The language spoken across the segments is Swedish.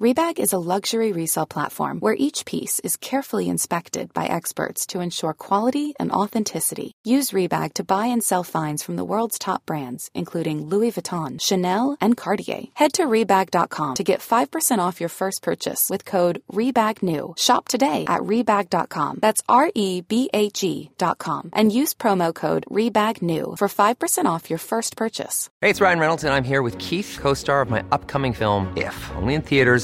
Rebag is a luxury resale platform where each piece is carefully inspected by experts to ensure quality and authenticity. Use Rebag to buy and sell finds from the world's top brands, including Louis Vuitton, Chanel, and Cartier. Head to Rebag.com to get 5% off your first purchase with code REBAGNEW. Shop today at Rebag.com. That's R E B A G.com. And use promo code REBAGNEW for 5% off your first purchase. Hey, it's Ryan Reynolds, and I'm here with Keith, co star of my upcoming film, If, only in theaters,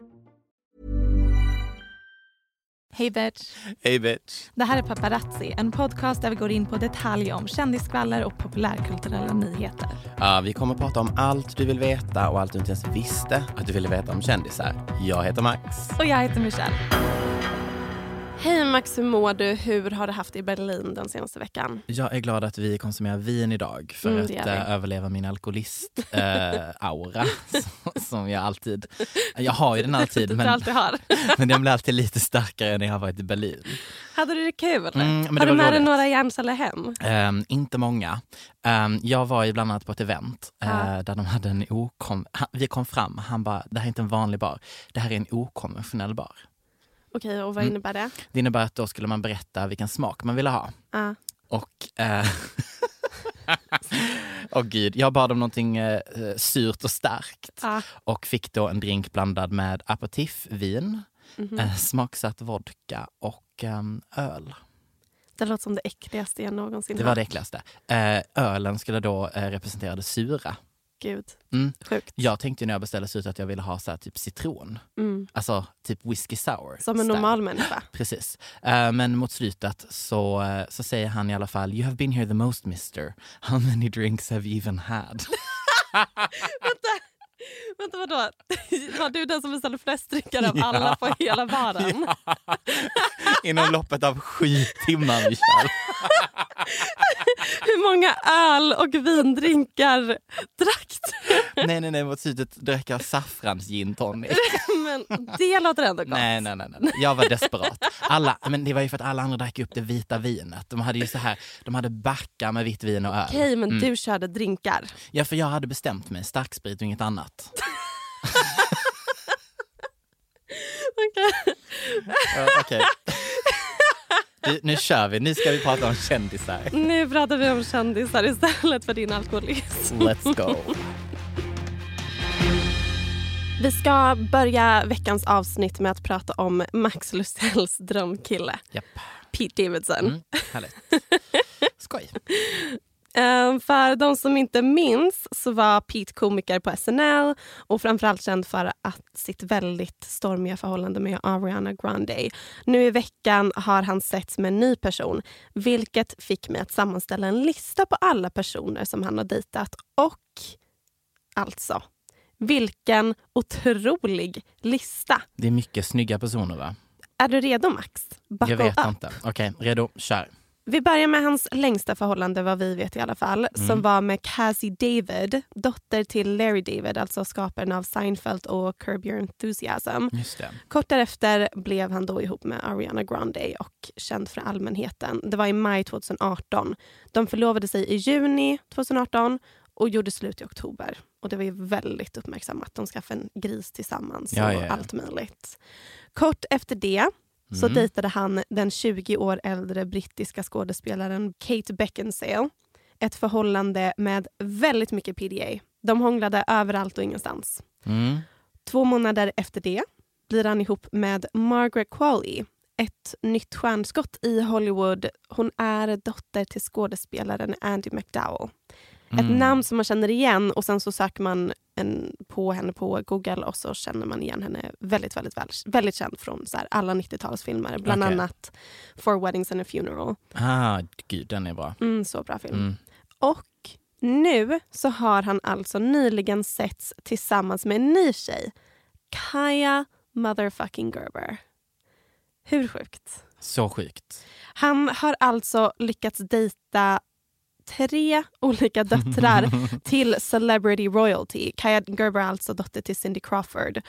Hej bitch! Hej bitch. Det här är Paparazzi, en podcast där vi går in på detaljer om kändiskvaller och populärkulturella nyheter. Ja, vi kommer att prata om allt du vill veta och allt du inte ens visste att du ville veta om kändisar. Jag heter Max. Och jag heter Michelle. Max, hur mår du? Hur har du haft det i Berlin den senaste veckan? Jag är glad att vi konsumerar vin idag för Mm, att eh, överleva min alkoholist-aura som jag alltid... Jag har ju den alltid men, alltid men den blir alltid lite starkare när jag har varit i Berlin. Hade du det kul? Mm, har du med dig några hjärnceller hem? Ehm, inte många. Ehm, jag var ju bland annat på ett event eh, Ja. där de hade en okom... Han, vi kom fram, han bara, det här är inte en vanlig bar, det här är en okonventionell bar. Okej, och vad Mm. innebär det? Det innebär att då skulle man berätta vilken smak man ville ha. Ja. Och... Eh, Åh gud, jag bad om någonting eh, surt och starkt Ja. och fick då en drink blandad med aperitifvin, Mhm. eh, smaksatt vodka och ehm, öl. Det låter som det äckligaste jag någonsin Det var det äckligaste. Eh, ölen skulle då eh, representera det sura. Gud, Mm. sjukt. Jag tänkte när jag beställde surt att jag ville ha så här, typ citron. Mm. Alltså typ whisky sour. Som en normal människa. Precis. Eh, men mot slutet så, eh, så säger han i alla fall You have been here the most mister. How many drinks have you even had? Vänta, vadå? Var du den som beställde flest drinkar av alla på hela baren? Inom loppet av sju timmar Michelle. Hur många öl och vindrinkar drack du? nej, nej, nej. Mot slutet drack jag saffrans gin tonic. Men det låter ändå gott. Nej, nej, nej, nej. Jag var desperat. Alla, men det var ju för att alla andra drack upp det vita vinet. De hade ju så här, de hade backar med vitt vin och öl. Okej, men Mm. du körde drinkar. Ja, för jag hade bestämt mig. Starksprit och inget annat. Okej. Ja, Okej. Du, nu kör vi. Nu ska vi prata om kändisar. Nu pratar vi om kändisar istället för din alkoholism. Let's go. Vi ska börja veckans avsnitt med att prata om Max Lusells drömkille. Japp. Pete Davidson. Mm, härligt. Skoj. Eh, för de som inte minns så var Pete komiker på SNL och framförallt känd för att sitt väldigt stormiga förhållande med Ariana Grande. Nu i veckan har han setts med en ny person vilket fick mig att sammanställa en lista på alla personer som han har dejtat och alltså vilken otrolig lista. Det är mycket snygga personer va? Är du redo Max? Buckle Jag vet up. inte. Okej, redo? Kör. Vi börjar med hans längsta förhållande, vad vi vet i alla fall, Mm. som var med Cassie David, dotter till Larry David, alltså skaparen av Seinfeld och Curb Your Enthusiasm. Kort därefter blev han då ihop med Ariana Grande och känd för allmänheten. Det var i maj 2018. De förlovade sig i juni 2018 och gjorde slut i oktober. Och Det var ju väldigt uppmärksammat. De skaffade en gris tillsammans Ja, och ja, ja. allt möjligt. Kort efter det så Mm. dejtade han den 20 år äldre brittiska skådespelaren Kate Beckinsale. Ett förhållande med väldigt mycket PDA. De hånglade överallt och ingenstans. Mm. Två månader efter det blir han ihop med Margaret Qualley. Ett nytt stjärnskott i Hollywood. Hon är dotter till skådespelaren Andy McDowell. Ett Mm. namn som man känner igen och sen så söker man en, på henne på Google och så känner man igen henne väldigt, väldigt, väldigt, väldigt känd från så här, alla 90-talsfilmer. Bland Okej. annat Four Weddings and a Funeral. Ah, gud, den är bra. Mm, så bra film. Mm. Och nu så har han alltså nyligen setts tillsammans med en ny tjej. Kaya motherfucking Gerber. Hur sjukt? Så sjukt. Han har alltså lyckats dejta tre olika döttrar till celebrity royalty. Kaya Gerber är alltså dotter till Cindy Crawford.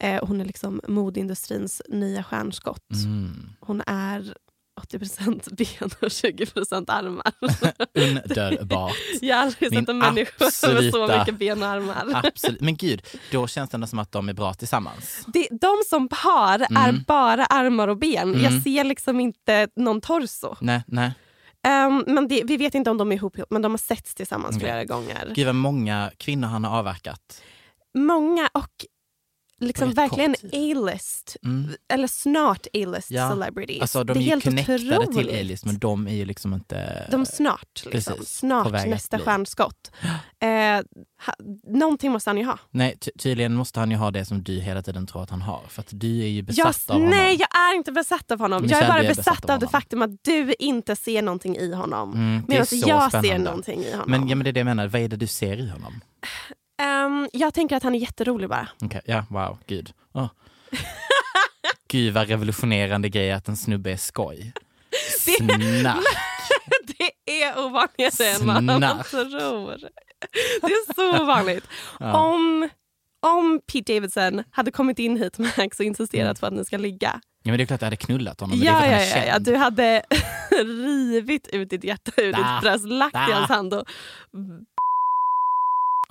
Eh, hon är liksom modeindustrins nya stjärnskott. Mm. Hon är 80% ben och 20% armar. Underbart. Jag har aldrig sett en människa med så mycket ben och armar. Absolut. Men gud, då känns det ändå som att de är bra tillsammans. Det, de som par är Mm. bara armar och ben. Mm. Jag ser liksom inte någon torso. Nej, nej. Ehm, men det, vi vet inte om de är ihop, men de har setts tillsammans Okej. flera gånger. Gud vad många kvinnor han har avverkat. Många och liksom verkligen. A-list, Mm. eller snart A-list Ja, celebrities. Alltså de det är är helt connectade till otroligt. A-list men de är ju liksom inte... De snart, liksom. Precis, snart nästa stjärnskott. Eh, ha, någonting måste han ju ha. Nej, ty- tydligen måste han ju ha det som du hela tiden tror att han har. För att du är ju besatt Jag, av honom. nej, jag är inte besatt av honom. Michelle, jag är bara är besatt, besatt av av det faktum att du inte ser någonting i honom. Mm, Medan jag ser spännande. någonting i honom. Men, ja, men det är det jag menar, vad är det du ser i honom? Ehm, jag tänker att han är jätterolig bara. Okej, ja, wow, gud. Åh. Gud vad revolutionerande grej att en snubbe är skoj. Snack. Det är ovanligare än man tror. Det är så ovanligt. Ja. Om, om Pete Davidson hade kommit in hit Max och insisterat Mm. på att ni ska ligga. Ja, men det är klart att jag hade knullat honom. Ja, ja, ja, ja, du hade rivit ut ditt hjärta ur Da. ditt bröst, lagt i Da. hans hand och...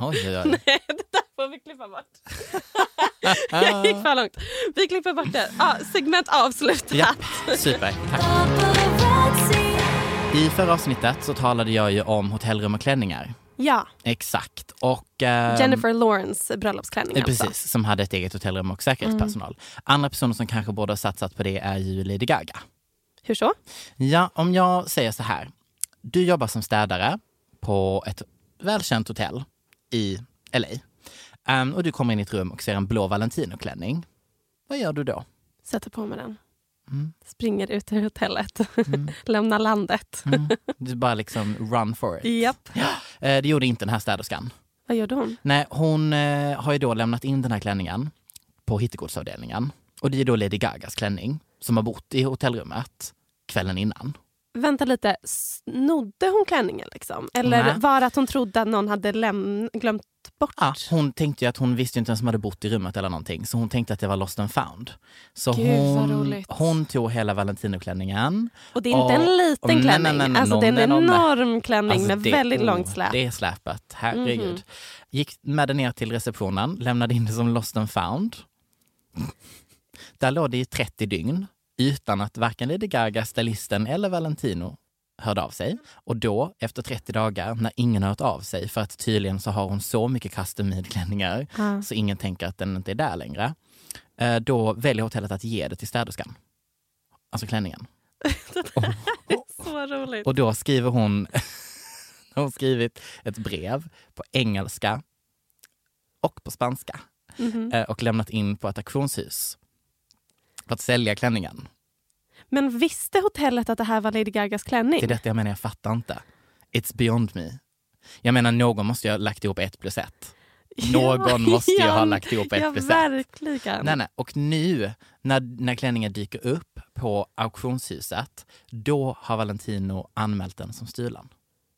Oj, oj, oj. Nej, det där får vi klippa bort. Jag gick för långt. Vi klipper bort det. Ja, segment avslutat. Ja, super. Tack. I förra avsnittet så talade jag ju om hotellrum och klänningar. Ja, Exakt. Och, ehm, Jennifer Lawrence bröllopsklänning eh, alltså. Precis, som hade ett eget hotellrum och säkerhetspersonal. Andra personer som kanske borde ha satsat på det är ju Lady Gaga. Hur så? Ja, om jag säger så här. Du jobbar som städare på ett välkänt hotell i LA. Ehm, och du kommer in i ett rum och ser en blå Valentino-klänning. Vad gör du då? Sätter på mig den. Mm. Springer ut ur hotellet. Lämnar landet. Mm. Du bara liksom run for it. Japp. Eh, det gjorde inte den här städerskan. Vad gjorde hon? Nej, hon eh, har ju då lämnat in den här klänningen på hittegodsavdelningen. Och det är då Lady Gagas klänning som har bott i hotellrummet kvällen innan. Vänta lite, snodde hon klänningen liksom? Eller Nej. var det att hon trodde att någon hade glömt bort? Ja, hon tänkte att hon visste inte ens som hade bott i rummet eller någonting. Så hon tänkte att det var lost and found. Så Gud, hon, hon tog hela Valentino-klänningen. Och det är inte Och- en liten och nej, nej, klänning. nej, nej, alltså, det är en enorm klänning Alltså, med det- väldigt oh, långt släp. Det är släpet, herregud. Mhm. Gick med det ner till receptionen, lämnade in det som lost and found. Där låg det i 30 dygn utan att varken Lady Gaga, stylisten eller Valentino hörde av sig. Och då, efter 30 dagar, när ingen har hört av sig, för att tydligen så har hon så mycket custom made-klänningar Ja. så ingen tänker att den inte är där längre. Eh, Då väljer hotellet att ge det till städerskan. Alltså klänningen. Så roligt. Och då skriver hon, hon har skrivit ett brev på engelska och på spanska Mhm. eh, och lämnat in på ett auktionshus för att sälja klänningen. Men visste hotellet att det här var Lady Gagas klänning? Det är detta jag menar, jag fattar inte. It's beyond me. Jag menar, någon måste ju ha lagt ihop ett plus ett. Någon måste ju ha lagt ihop ett ja, plus ett. verkligen. Nej, nej. Och nu när, när klänningen dyker upp på auktionshuset, då har Valentino anmält den som stulen.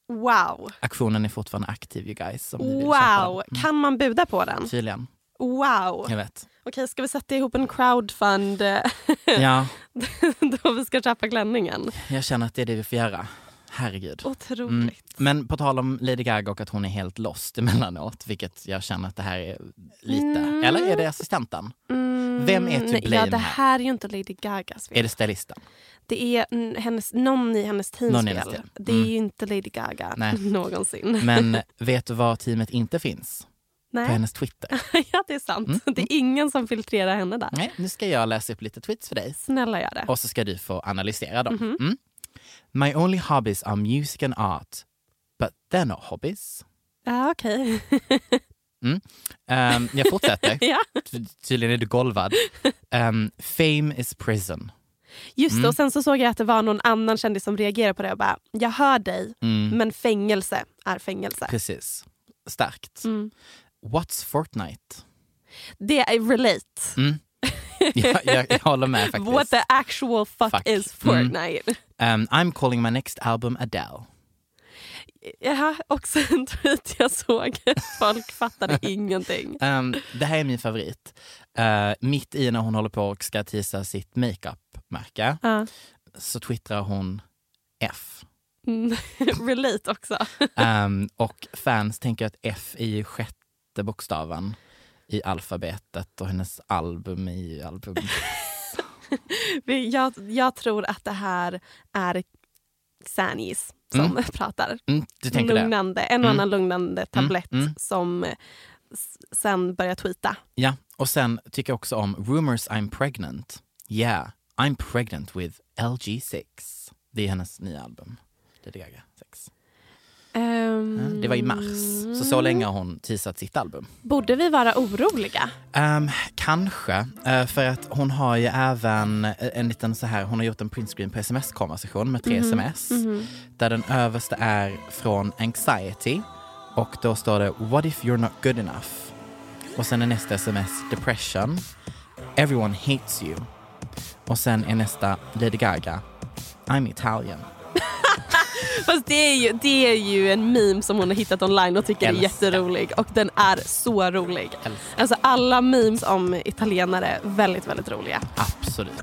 Wow. Auktionen är fortfarande aktiv you guys. Wow. den. Kan man buda på den? Mm, tydligen. Wow. Jag vet. Okej, ska vi sätta ihop en crowdfund eh, Ja, då vi ska köpa klänningen? jag känner att det är det vi får göra. Herregud. Otroligt. Mm. Men på tal om Lady Gaga och att hon är helt lost emellanåt, vilket jag känner att det här är lite. Mm. Eller är det assistenten? Mm, Vem är to nej, blame Ja, det här? är ju inte Lady Gagas fel. Är det stylisten? Det är hennes, någon i hennes teams Någon fel. Det är Mm. ju inte Lady Gaga Nej. någonsin. Men vet du var teamet inte finns? Nej. på hennes Twitter. ja, det är sant. Mm, Det är ingen som filtrerar henne där. Nej, nu ska jag läsa upp lite tweets för dig. Snälla gör det. Och så ska du få analysera dem. Mhm. Mm. My only hobbies are music and art. But they're not hobbies. Ja, okej. Um, jag fortsätter. ja. Ty- Tydligen är du golvad. Um, fame is prison. Just det, Mm. och sen så såg jag att det var någon annan kändis som reagerade på det och bara, jag hör dig, Mm, men fängelse är fängelse. Precis. Starkt. Mm. What's Fortnite? Det är relate. Mm. jag, jag, jag håller med faktiskt. What the actual fuck, Fuck. is Mm. Fortnite? Um, I'm calling my next album Adele. Ja, också en tweet jag såg. Folk fattade ingenting. Um, det här är min favorit. Uh, mitt i när hon håller på och ska tisa sitt makeup-märke Ja. så twittrar hon F. Mm. relate också. Um, och fans tänker att F är ju sjätte bokstaven i alfabetet och hennes album ju album. Jag, jag tror att det här är Sanis som Mm. pratar. Mm, tänker det? lugnande, en och Mm. annan lugnande tablett mm. som sen börjar tweeta. Ja, och sen tycker jag också om Rumors I'm pregnant. Yeah, I'm pregnant with LG6. Det är hennes nya album. Lady Gaga 6. Ja, det var i mars, så så länge har hon teasat sitt album. Borde vi vara oroliga? Ehm, kanske, eh, för att hon har ju även eh, en liten så här, hon har gjort en printscreen på sms-konversation med tre sms. Där den översta är från Anxiety och då står det What if you're not good enough? Och sen är nästa sms Depression. Everyone hates you. Och sen är nästa Lady Gaga. I'm Italian. Fast det är, ju, det är ju en meme som hon har hittat online och tycker är Älskar. jätterolig. Och den är så rolig. Älskar. Alltså alla memes om italienare, väldigt väldigt roliga. Absolut.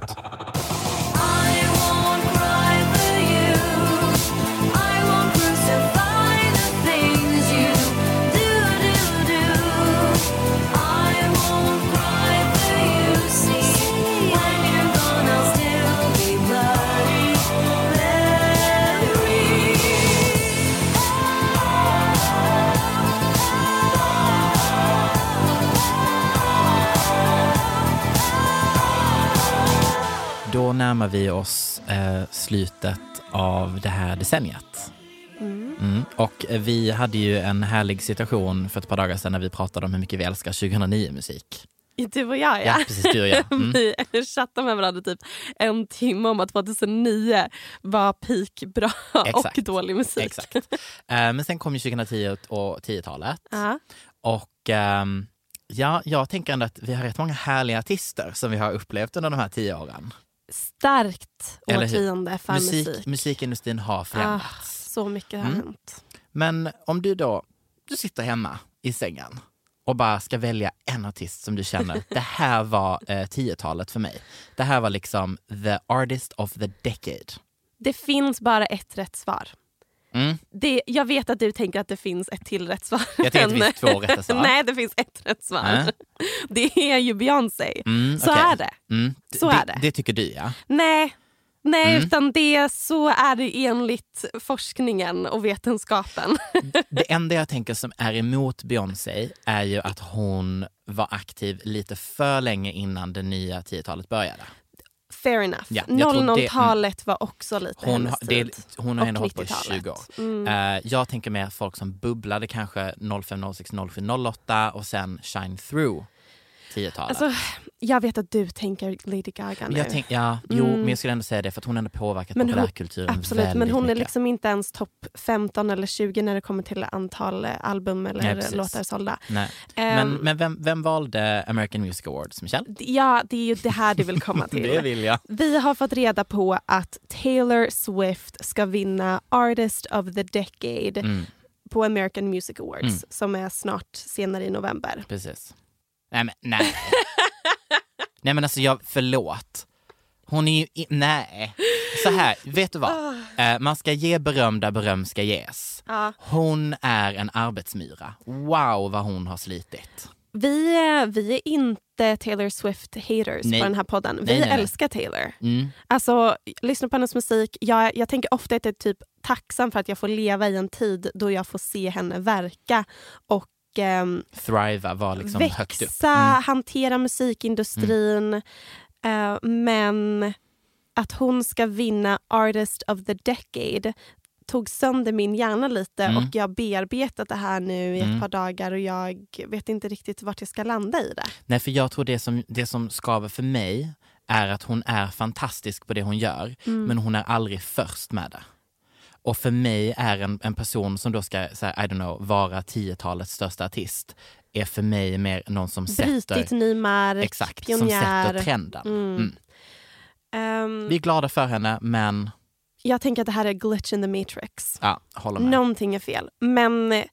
Då närmar vi oss eh, slutet av det här decenniet. Mm. Och eh, vi hade ju en härlig situation för ett par dagar sedan när vi pratade om hur mycket vi älskar 2009-musik. Du och jag ja. Ja, precis, du och jag. Mm. Vi chattade med varandra typ en timme om att 2009 var peak bra Exakt. och dålig musik. Exakt. Eh, men sen kom ju 2010 och 10-talet. Ja. Och ehm, ja, jag tänker ändå att vi har rätt många härliga artister som vi har upplevt under de här tio åren. Starkt årtionde för Musik, musik. musikindustrin har Ah, förändrats. så mycket har Mm. hänt. Men om du då du sitter hemma i sängen och bara ska välja en artist som du känner, det här var eh, 10-talet för mig. Det här var liksom the artist of the decade. Det finns bara ett rätt svar. Mm. Det, jag vet att du tänker att det finns ett till rätt svar. Jag tänker att det finns två rätta svar. Nej, det finns ett rätt svar. Äh? Det är ju Beyoncé. Mm, Så okej. är det. Mm. Så är det. Det tycker du ja. Nej, Nej Mm. utan det, så är det enligt forskningen och vetenskapen. Det enda jag tänker som är emot Beyoncé är ju att hon var aktiv lite för länge innan det nya 10-talet började. Fair enough. Ja, jag tror det- 00-talet var också lite Hon, hennes det, tid. hon har ändå hållit på i 90-talet. 20 år. Mm. Eh, jag tänker mer folk som bubblade kanske 05, 06, 07, 08 och sen shine through 10-talet. Alltså, jag vet att du tänker Lady Gaga nu. jag tänk, ja, jo, Mm. men jag skulle ändå säga det för att hon har ändå påverkat Men hon- populärkulturen Absolut, väldigt men hon är mycket. liksom inte ens topp 15 eller 20 när det kommer till antal eh, album eller Nej, precis. låtar sålda. Nej. Men, Ehm, men vem, vem valde American Music Awards, Michelle? Ja, det är ju det här du vill komma till. Det vill jag. Vi har fått reda på att Taylor Swift ska vinna Artist of the Decade Mm, på American Music Awards Mm. som är snart senare i november. precis. Nej men nej. nej men alltså jag, förlåt. Hon är ju, i, nej. Så här, vet du vad? Eh, man ska ge beröm där beröm ska ges. Ja. Hon är en arbetsmyra. Wow vad hon har slitit. Vi, är- vi är inte Taylor Swift-haters Nej. på den här podden. Vi Nej, nej, nej. älskar Taylor. Mm. Alltså, lyssna på hennes musik. Jag, jag tänker ofta att jag är typ tacksam för att jag får leva i en tid då jag får se henne verka och ehm, Thriva var liksom högt upp. växa, Mm. hantera musikindustrin. eh, men att hon ska vinna Artist of the Decade tog sönder min hjärna lite Mm. och jag har bearbetat det här nu i ett Mm. par dagar och jag vet inte riktigt vart jag ska landa i det. Nej, för jag tror det som, det som skaver för mig är att hon är fantastisk på det hon gör, Mm. men hon är aldrig först med det. Och för mig är en, en person som då ska, så här, I don't know, vara 10-talets största artist, är för mig mer någon som Brutit sätter, ny mark, exakt, som pionjär. sätter trenden. Mm. Mm. Ehm, Vi är glada för henne, men jag tänker att det här är glitch in the matrix. ja, håller med. Någonting är fel. Men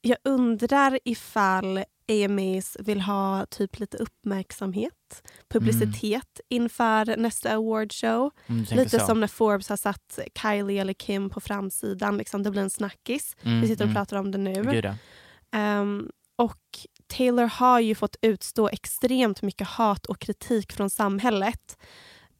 jag undrar ifall AMAs vill ha typ lite uppmärksamhet, publicitet inför nästa awardshow. Mm, Lite så. som när Forbes har satt Kylie eller Kim på framsidan. Liksom, det blir en snackis. Mm, Vi sitter och mm. pratar om det nu. Ehm, och Taylor har ju fått utstå extremt mycket hat och kritik från samhället.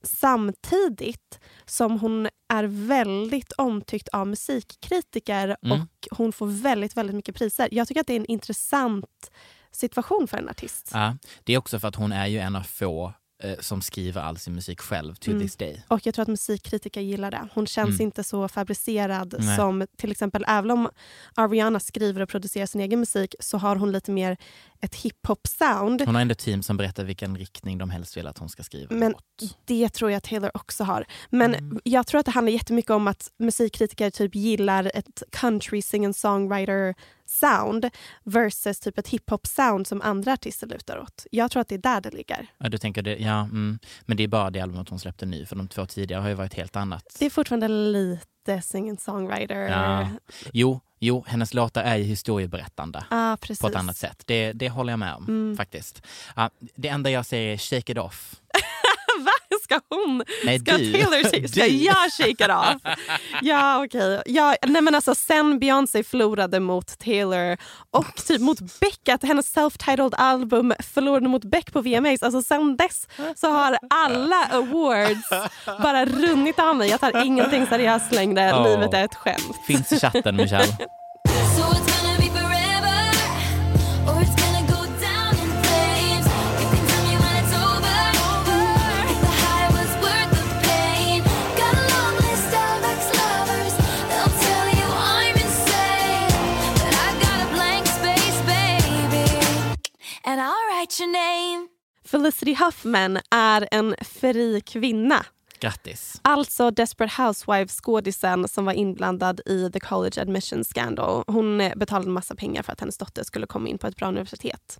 Samtidigt som hon är väldigt omtyckt av musikkritiker Mm. och hon får väldigt, väldigt mycket priser. Jag tycker att det är en intressant situation för en artist. Ja, det är också för att hon är ju en av få eh, som skriver all sin musik själv to Mm. this day. Och jag tror att musikkritiker gillar det. Hon känns Mm. inte så fabricerad Nej. som till exempel, även om Ariana skriver och producerar sin egen musik så har hon lite mer ett hiphop-sound. Hon har ändå team som berättar vilken riktning de helst vill att hon ska skriva Men låt. det tror jag Taylor också har. Men Mm. jag tror att det handlar jättemycket om att musikkritiker typ gillar ett country singer songwriter sound versus typ ett hiphop sound som andra artister lutar åt. Jag tror att det är där det ligger. Ja, du tänker det, ja, mm. Men det är bara det albumet hon släppte nu, för de två tidigare har ju varit helt annat. Det är fortfarande lite singer songwriter. Ja. Jo, jo, hennes låtar är ju historieberättande Ah, på ett annat sätt. Det, det håller jag med om Mm. faktiskt. Ja, det enda jag säger är shake it off. Ska hon? Nej, Ska du. Taylor? Ska jag shake it off? Ja, okej. Ja, nej men alltså, sen Beyoncé förlorade mot Taylor och typ mot Beck, att hennes self-titled album förlorade mot Beck på VMAs. Alltså sen dess så har alla awards bara runnit av mig. Jag tar ingenting seriöst längre. Ja. Livet är ett skämt. Finns i chatten, Michelle. and I'll write your name. Felicity Huffman är en fri kvinna. Grattis. Alltså Desperate Housewives-skådisen som var inblandad i the college admission scandal. Hon eh, betalade en massa pengar för att hennes dotter skulle komma in på ett bra universitet.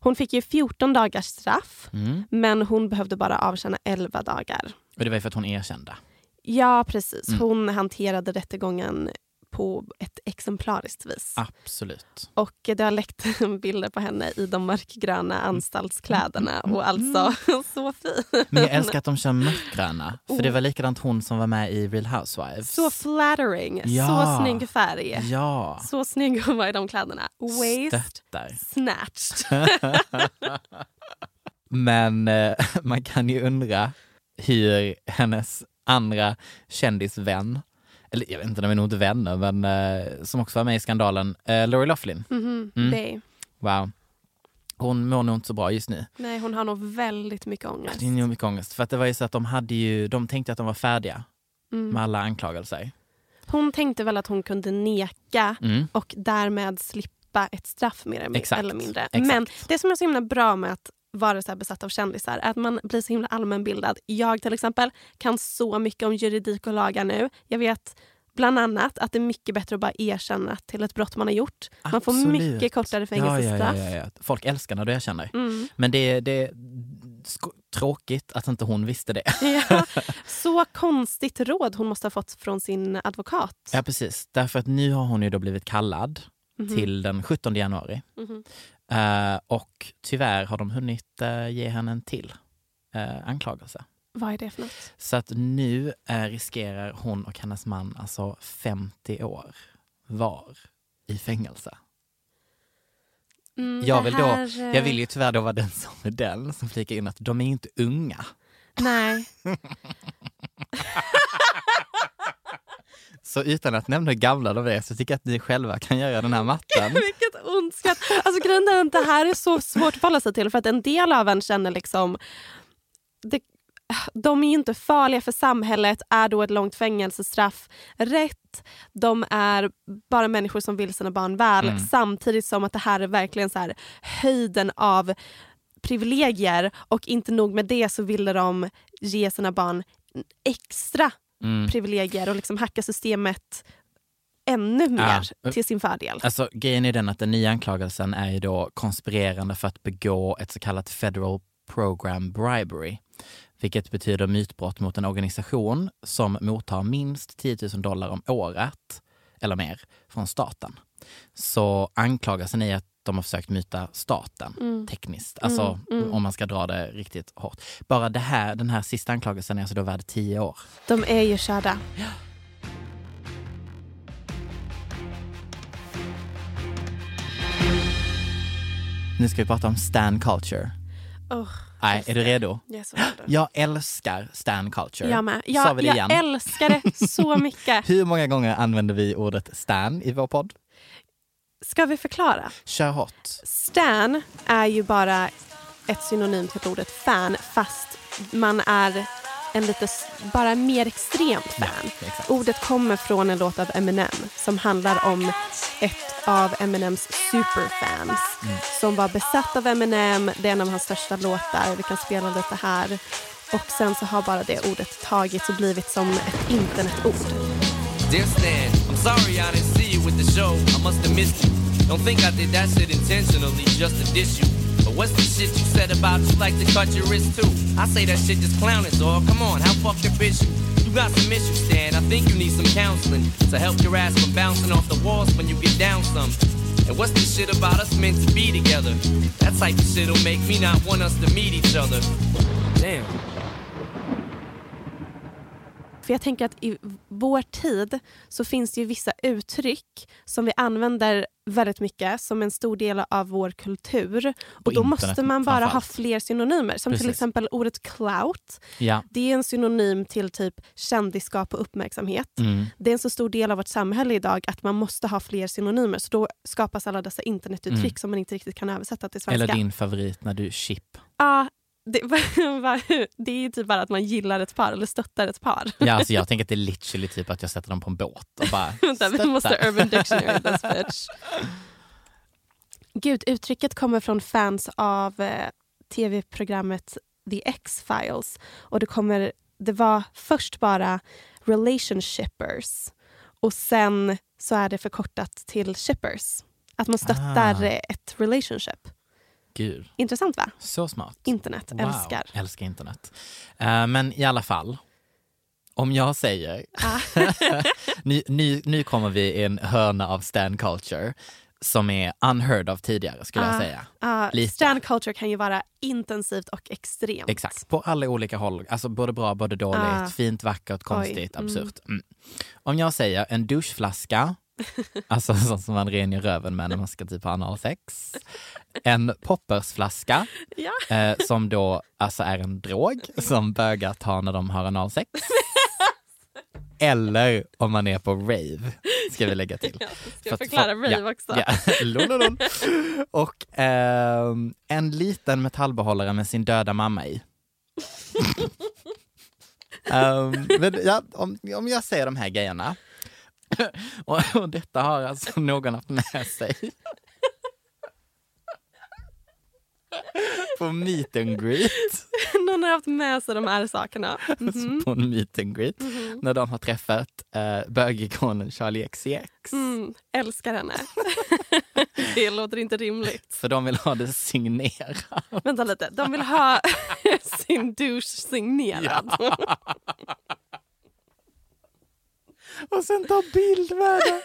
Hon fick ju 14 dagars straff, Mm. men hon behövde bara avtjäna 11 dagar. Och det var ju för att hon erkände. Ja, precis. Mm. Hon hanterade rättegången på ett exemplariskt vis. Absolut. Och det har läckt bilder på henne i de mörkgröna anstaltskläderna. Och alltså, så fin. Men jag älskar att de kör mörkgröna. För det var likadant hon som var med i Real Housewives. Så flattering. Ja. Så snygg färg. Ja. Så snygg hon var i de kläderna. Waist Stöttar. snatched. Men eh, man kan ju undra hur hennes andra kändisvän, eller jag vet inte, de är nog inte vänner, men eh, som också var med i skandalen, eh, Lori Loughlin. Mhm, Mm. det. Wow. Hon mår nog inte så bra just nu. Nej, hon har nog väldigt mycket ångest. Det är nog mycket ångest. För att det var ju så att de hade ju, de tänkte att de var färdiga Mm. med alla anklagelser. Hon tänkte väl att hon kunde neka Mm. och därmed slippa ett straff mer eller Exakt, eller mindre. exakt. Men det som är så himla bra med att vara så besatt av kändisar att man blir så himla allmänbildad. Jag till exempel kan så mycket om juridik och lagar nu. Jag vet bland annat att det är mycket bättre att bara erkänna till ett brott man har gjort. Man får mycket kortare fängelsestraff. ja, ja, ja. Folk älskar när du erkänner. Mm. Men det, det tråkigt att inte hon visste det. Ja, så konstigt råd hon måste ha fått från sin advokat. Ja precis, därför att nu har hon ju då blivit kallad Mhm. till den 17 januari. Mhm. Eh, och tyvärr har de hunnit eh, ge henne en till uh, anklagelse. Vad är det för något? Så att nu riskerar hon och hennes man alltså 50 år var i fängelse. Mm, Jag, vill då, här, jag vill ju tyvärr då vara den som är den som flikar in att de är inte unga. Nej. Så utan att nämna hur gamla de är så tycker jag att ni själva kan göra den här matten. Vilket ont skratt. Alltså grejen är att det här är så svårt att förhålla sig till för att en del av en känner liksom det, de är inte farliga för samhället, är då ett långt fängelsestraff rätt? De är bara människor som vill sina barn väl Mm. samtidigt som att det här är verkligen så här höjden av privilegier och inte nog med det så ville de ge sina barn extra Mm. privilegier och liksom hacka systemet ännu mer Ja. till sin fördel. Alltså grejen är den att den nya anklagelsen är ju då konspirerande för att begå ett så kallat federal program bribery. Vilket betyder mytbrott mot en organisation som mottar minst 10 000 dollar om året eller mer från staten. Så anklagelsen är att de har försökt myta staten Mm. tekniskt. Alltså om man ska dra det riktigt hårt. Bara det här, den här sista anklagelsen är alltså då värd 10 år. De är ju körda. Nu ska vi prata om stan culture. Oh, Nej, är du redo? jag är redo. Jag älskar stan culture. Jag med. Sa Jag, vi det jag igen? älskar det så mycket. Hur många gånger använder vi ordet stan i vår podd? Ska vi förklara? Kör hårt. Stan är ju bara ett synonym till ordet fan fast man är en lite bara mer extremt fan. exakt. Ordet kommer från en låt av Eminem som handlar om ett av Eminems superfans Mm. som var besatt av Eminem. Det är en av hans största låtar. Vi kan spela lite här. Och sen så har bara det ordet tagits och blivit som ett internetord. Dear Stan, I'm sorry I didn't see you with the show. I must have missed you. Don't think I did that shit intentionally just to diss you. But what's the shit you said about you like to cut your wrist too? I say that shit just clowning, dog. Come on, how fucking bitch you? You got some issues, Stan. I think you need some counseling to help your ass from bouncing off the walls when you get down some. And what's the shit about us meant to be together? That type of shit'll make me not want us to meet each other. Damn. För jag tänker att i vår tid så finns det ju vissa uttryck som vi använder väldigt mycket som en stor del av vår kultur. Och då måste man bara ha fler synonymer. Som till Precis. exempel ordet clout. Ja. Det är en synonym till typ kändisskap och uppmärksamhet. Mm. Det är en så stor del av vårt samhälle idag att man måste ha fler synonymer. Så då skapas alla dessa internetuttryck Mm. som man inte riktigt kan översätta till svenska. Eller din favorit när du chip. Ja, det, det är typ bara att man gillar ett par eller stöttar ett par. Ja, alltså jag tänker att det är literally typ att jag sätter dem på en båt och bara Vänta, vi måste Urban Dictionary this bitch. Gud, uttrycket kommer från fans av eh, tv-programmet The X-Files. Och det, kommer, det var först bara relationshippers och sen så är det förkortat till shippers. Att man stöttar Ah. ett relationship. Gud, Intressant va? så smart. Internet, Wow, älskar. Älskar internet. Eh, men i alla fall, om jag säger... Ah. nu, nu, nu kommer vi i en hörna av stan culture som är unheard of tidigare skulle jag Ah. säga. Uh, Lite. stan culture kan ju vara intensivt och extremt. Exakt, på alla olika håll. Alltså både bra, både dåligt, Ah. fint, vackert, konstigt, mm. absurt. Mm. Om jag säger en doucheflaska, alltså sånt som man rengör röven med när man ska typ ha analsex. En poppersflaska, Ja. eh, som då alltså är en drog som bögar tar när de har analsex. Eller om man är på rave, ska vi lägga till. Ska För jag förklara få- rave ja, också? Ja. Lololol. Och ehm, en liten metallbehållare med sin döda mamma i. Ehm, men ja, om, om jag säger de här grejerna, och, och detta har alltså någon haft med sig på meet and greet. Någon har haft med sig de här sakerna. Mhm. på en meet and greet när de har träffat uh, bögikonen Charlie XCX. Mm, älskar henne. det låter inte rimligt. För de vill ha det signerat. Vänta lite, de vill ha sin douche signerad. Och sen ta bild med det.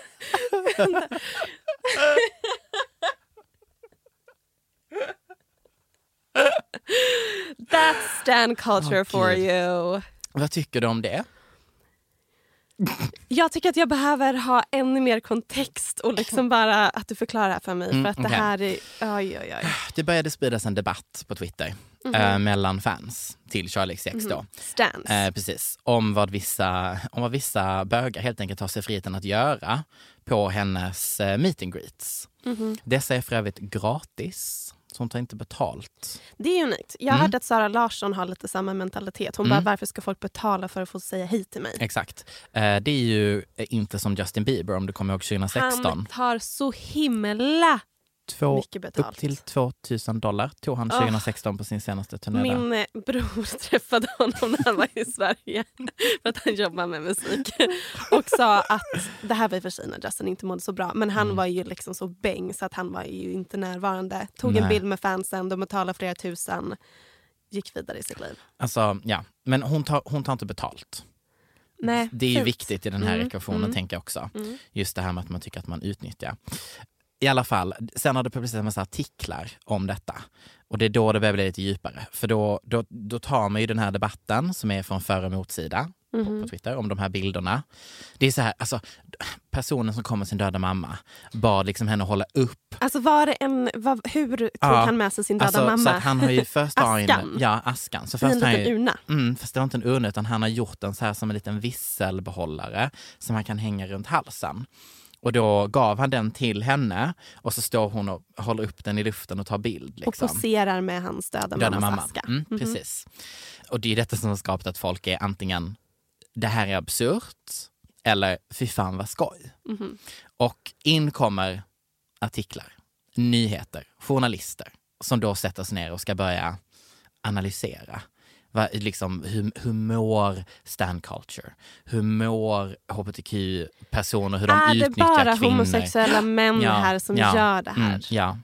That's stan culture Åh, for Gud. you. Vad tycker du om det? Jag tycker att jag behöver ha ännu mer kontext och liksom bara att du förklarar för mig. Mm, för att det här är... Oj, oj, oj. Det började spridas en debatt på Twitter eh, mellan fans till Charlie XX då. Stans. Eh, precis. Om vad, vissa, om vad vissa bögar helt enkelt tar sig friheten att göra på hennes eh, meet and greets. Mhm. Dessa är för övrigt gratis, så hon tar inte betalt. Det är unikt. Jag Mm. hört att Sara Larsson har lite samma mentalitet. Hon Mm. bara, varför ska folk betala för att få säga hej till mig? Exakt. Eh, det är ju eh, inte som Justin Bieber om du kommer ihåg 2016. Han tar så himla Två, upp till 2000 dollar tog han Åh. 2016 på sin senaste turné. Min eh, bror träffade honom när han var i Sverige för att han jobbar med musik och sa att det här var i och för sig när Justin inte mådde så bra men han Mm. var ju liksom så bäng så att han var ju inte närvarande. Tog en Nej. bild med fansen, de betalade flera tusen, gick vidare i sitt liv. Alltså, ja. Men hon tar, hon tar inte betalt. Nej, Det är ju viktigt i den här Mm, ekvationen mm. tänker jag också. Mm. Just det här med att man tycker att man utnyttjar. I alla fall, sen har det publicerats en massa artiklar om detta. Och det är då det börjar bli lite djupare. För då, då, då tar man ju den här debatten som är från för och motsida på, Mhm. på Twitter om de här bilderna. Det är så här, alltså personen som kom med sin döda mamma bad liksom henne hålla upp Alltså var det en, vad, hur tog Ja, han med sig sin döda Alltså, mamma? Så att han har ju först Askan? Ja, askan. Så I först en har han liten ju- urna? Mm, fast det var inte en urna utan han har gjort den så här som en liten visselbehållare som han kan hänga runt halsen. Och då gav han den till henne och så står hon och håller upp den i luften och tar bild. Liksom. Och poserar med hans döda, Döda mammas mamman. aska. Mm, Mhm. Precis. Och det är detta som har skapat att folk är antingen det här är absurt eller fy fan vad skoj. Mhm. Och in kommer artiklar, nyheter, journalister som då sätter sig ner och ska börja analysera. Va, liksom, hur, hur mår stand culture? Hur mår hbtq-personer? Hur de är det utnyttjar bara kvinnor? homosexuella män Ja, här som ja, gör det här? Mm, ja,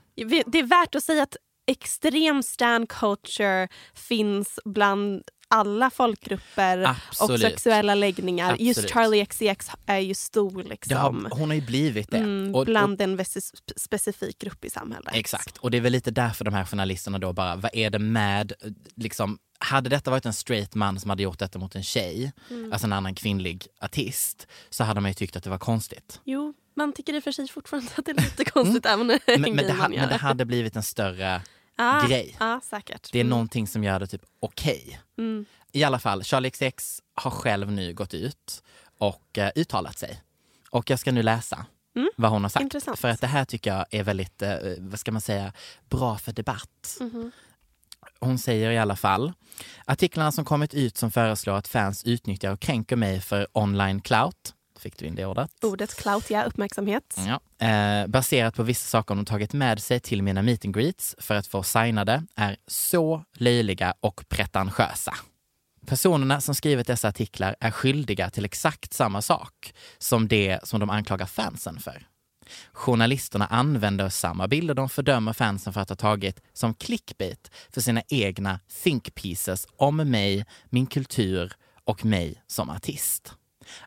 Det är värt att säga att extrem stand culture finns bland alla folkgrupper och Absolut. sexuella läggningar. Just Absolut. Charlie XCX är ju stor liksom, har, hon har ju blivit det. mm, Och- och- bland en ves- specifik grupp i samhället. Exakt, och det är väl lite därför de här journalisterna då bara, vad är det med, liksom, hade detta varit en straight man som hade gjort detta mot en tjej, Mm. alltså en annan kvinnlig artist, så hade man ju tyckt att det var konstigt. Jo, man tycker i och för sig fortfarande att det är lite konstigt även Mm. Men, men, det, ha, men det hade blivit en större ah, grej. Ja, säkert. Det är Mm. någonting som gör det typ okej. Mm. I alla fall, Charlie XX har själv nu gått ut och eh, uttalat sig. Och jag ska nu läsa Mm. vad hon har sagt. Intressant. För att det här tycker jag är väldigt, eh, vad ska man säga, bra för debatt. Mhm. Hon säger i alla fall, artiklarna som kommit ut som föreslår att fans utnyttjar och kränker mig för online clout, fick du in det ordet? Ordet clout, ja, uppmärksamhet. Ja. Eh, baserat på vissa saker de tagit med sig till mina meet and greets för att få signade är så löjliga och pretentiösa. Personerna som skrivit dessa artiklar är skyldiga till exakt samma sak som det som de anklagar fansen för. Journalisterna använder samma bilder de fördömer fansen för att ha tagit som clickbait för sina egna think pieces om mig, min kultur och mig som artist.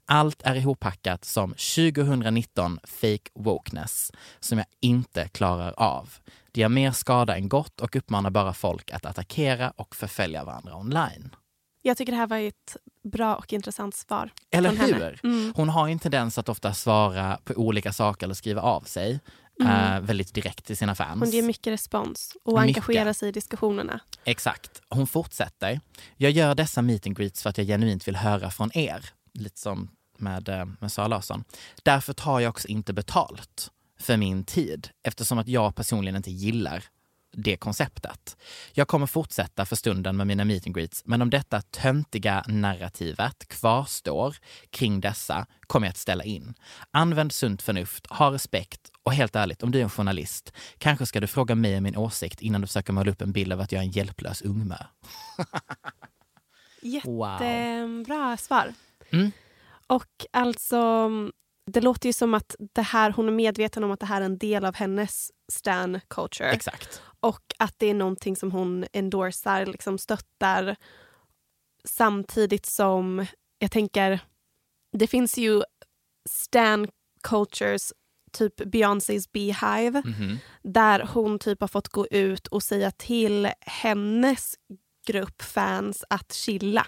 Allt är ihoppackat som 2019 fake wokeness som jag inte klarar av. Det gör mer skada än gott och uppmanar bara folk att attackera och förfölja varandra online. Jag tycker det här var ett bra och intressant svar. Eller hur? Mm. Hon har en tendens att ofta svara på olika saker eller skriva av sig Mm. eh, väldigt direkt till sina fans. Hon ger mycket respons och Mycket. engagerar sig i diskussionerna. Exakt. Hon fortsätter. Jag gör dessa meet and greets för att jag genuint vill höra från er. Lite som med, eh, med Sara Larsson. Därför tar jag också inte betalt för min tid eftersom att jag personligen inte gillar det konceptet. Jag kommer fortsätta för stunden med mina meet and greets men om detta töntiga narrativet kvarstår kring dessa kommer jag att ställa in. Använd sunt förnuft, ha respekt och helt ärligt, om du är en journalist, kanske ska du fråga mig om min åsikt innan du försöker måla upp en bild av att jag är en hjälplös ungmö. Jättebra svar. Mm. Och alltså, det låter ju som att det här, hon är medveten om att det här är en del av hennes stan culture. Exakt. Och att det är någonting som hon endorsar, liksom stöttar. Samtidigt som, jag tänker, det finns ju stan cultures, typ Beyoncés Beehive, Mhm. där hon typ har fått gå ut och säga till hennes grupp fans att chilla.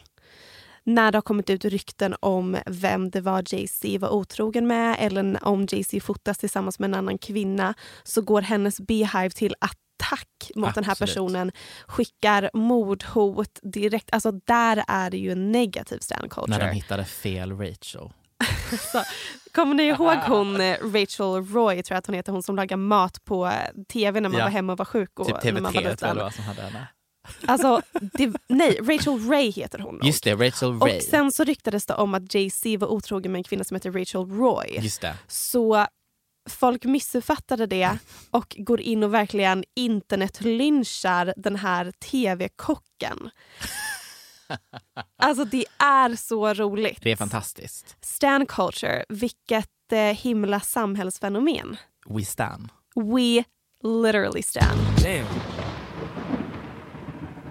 När det har kommit ut rykten om vem det var Jay-Z var otrogen med eller om Jay-Z fotas tillsammans med en annan kvinna så går hennes Beehive till attack attack mot den här Absolut. personen. Skickar mordhot direkt. Alltså där är det ju en negativ stan culture. När de hittade fel Rachel. Så, kommer ni ihåg hon eh, Rachel Roy, tror jag att hon heter, hon som lagar mat på eh, tv när man Ja. var hemma och var sjuk? Och, Typ när man var TV3 tror jag det var som hade henne. Alltså, det, nej, Rachel Ray heter hon nog. Just det, Rachel Ray. Och sen så ryktades det om att Jay-Z var otrogen med en kvinna som heter Rachel Roy. Just det. Så folk missuppfattade det och går in och verkligen internetlynchar den här tv-kocken. Alltså det är så roligt. Det är fantastiskt. Stan culture, vilket eh, himla samhällsfenomen. We stan. We literally stan. Damn.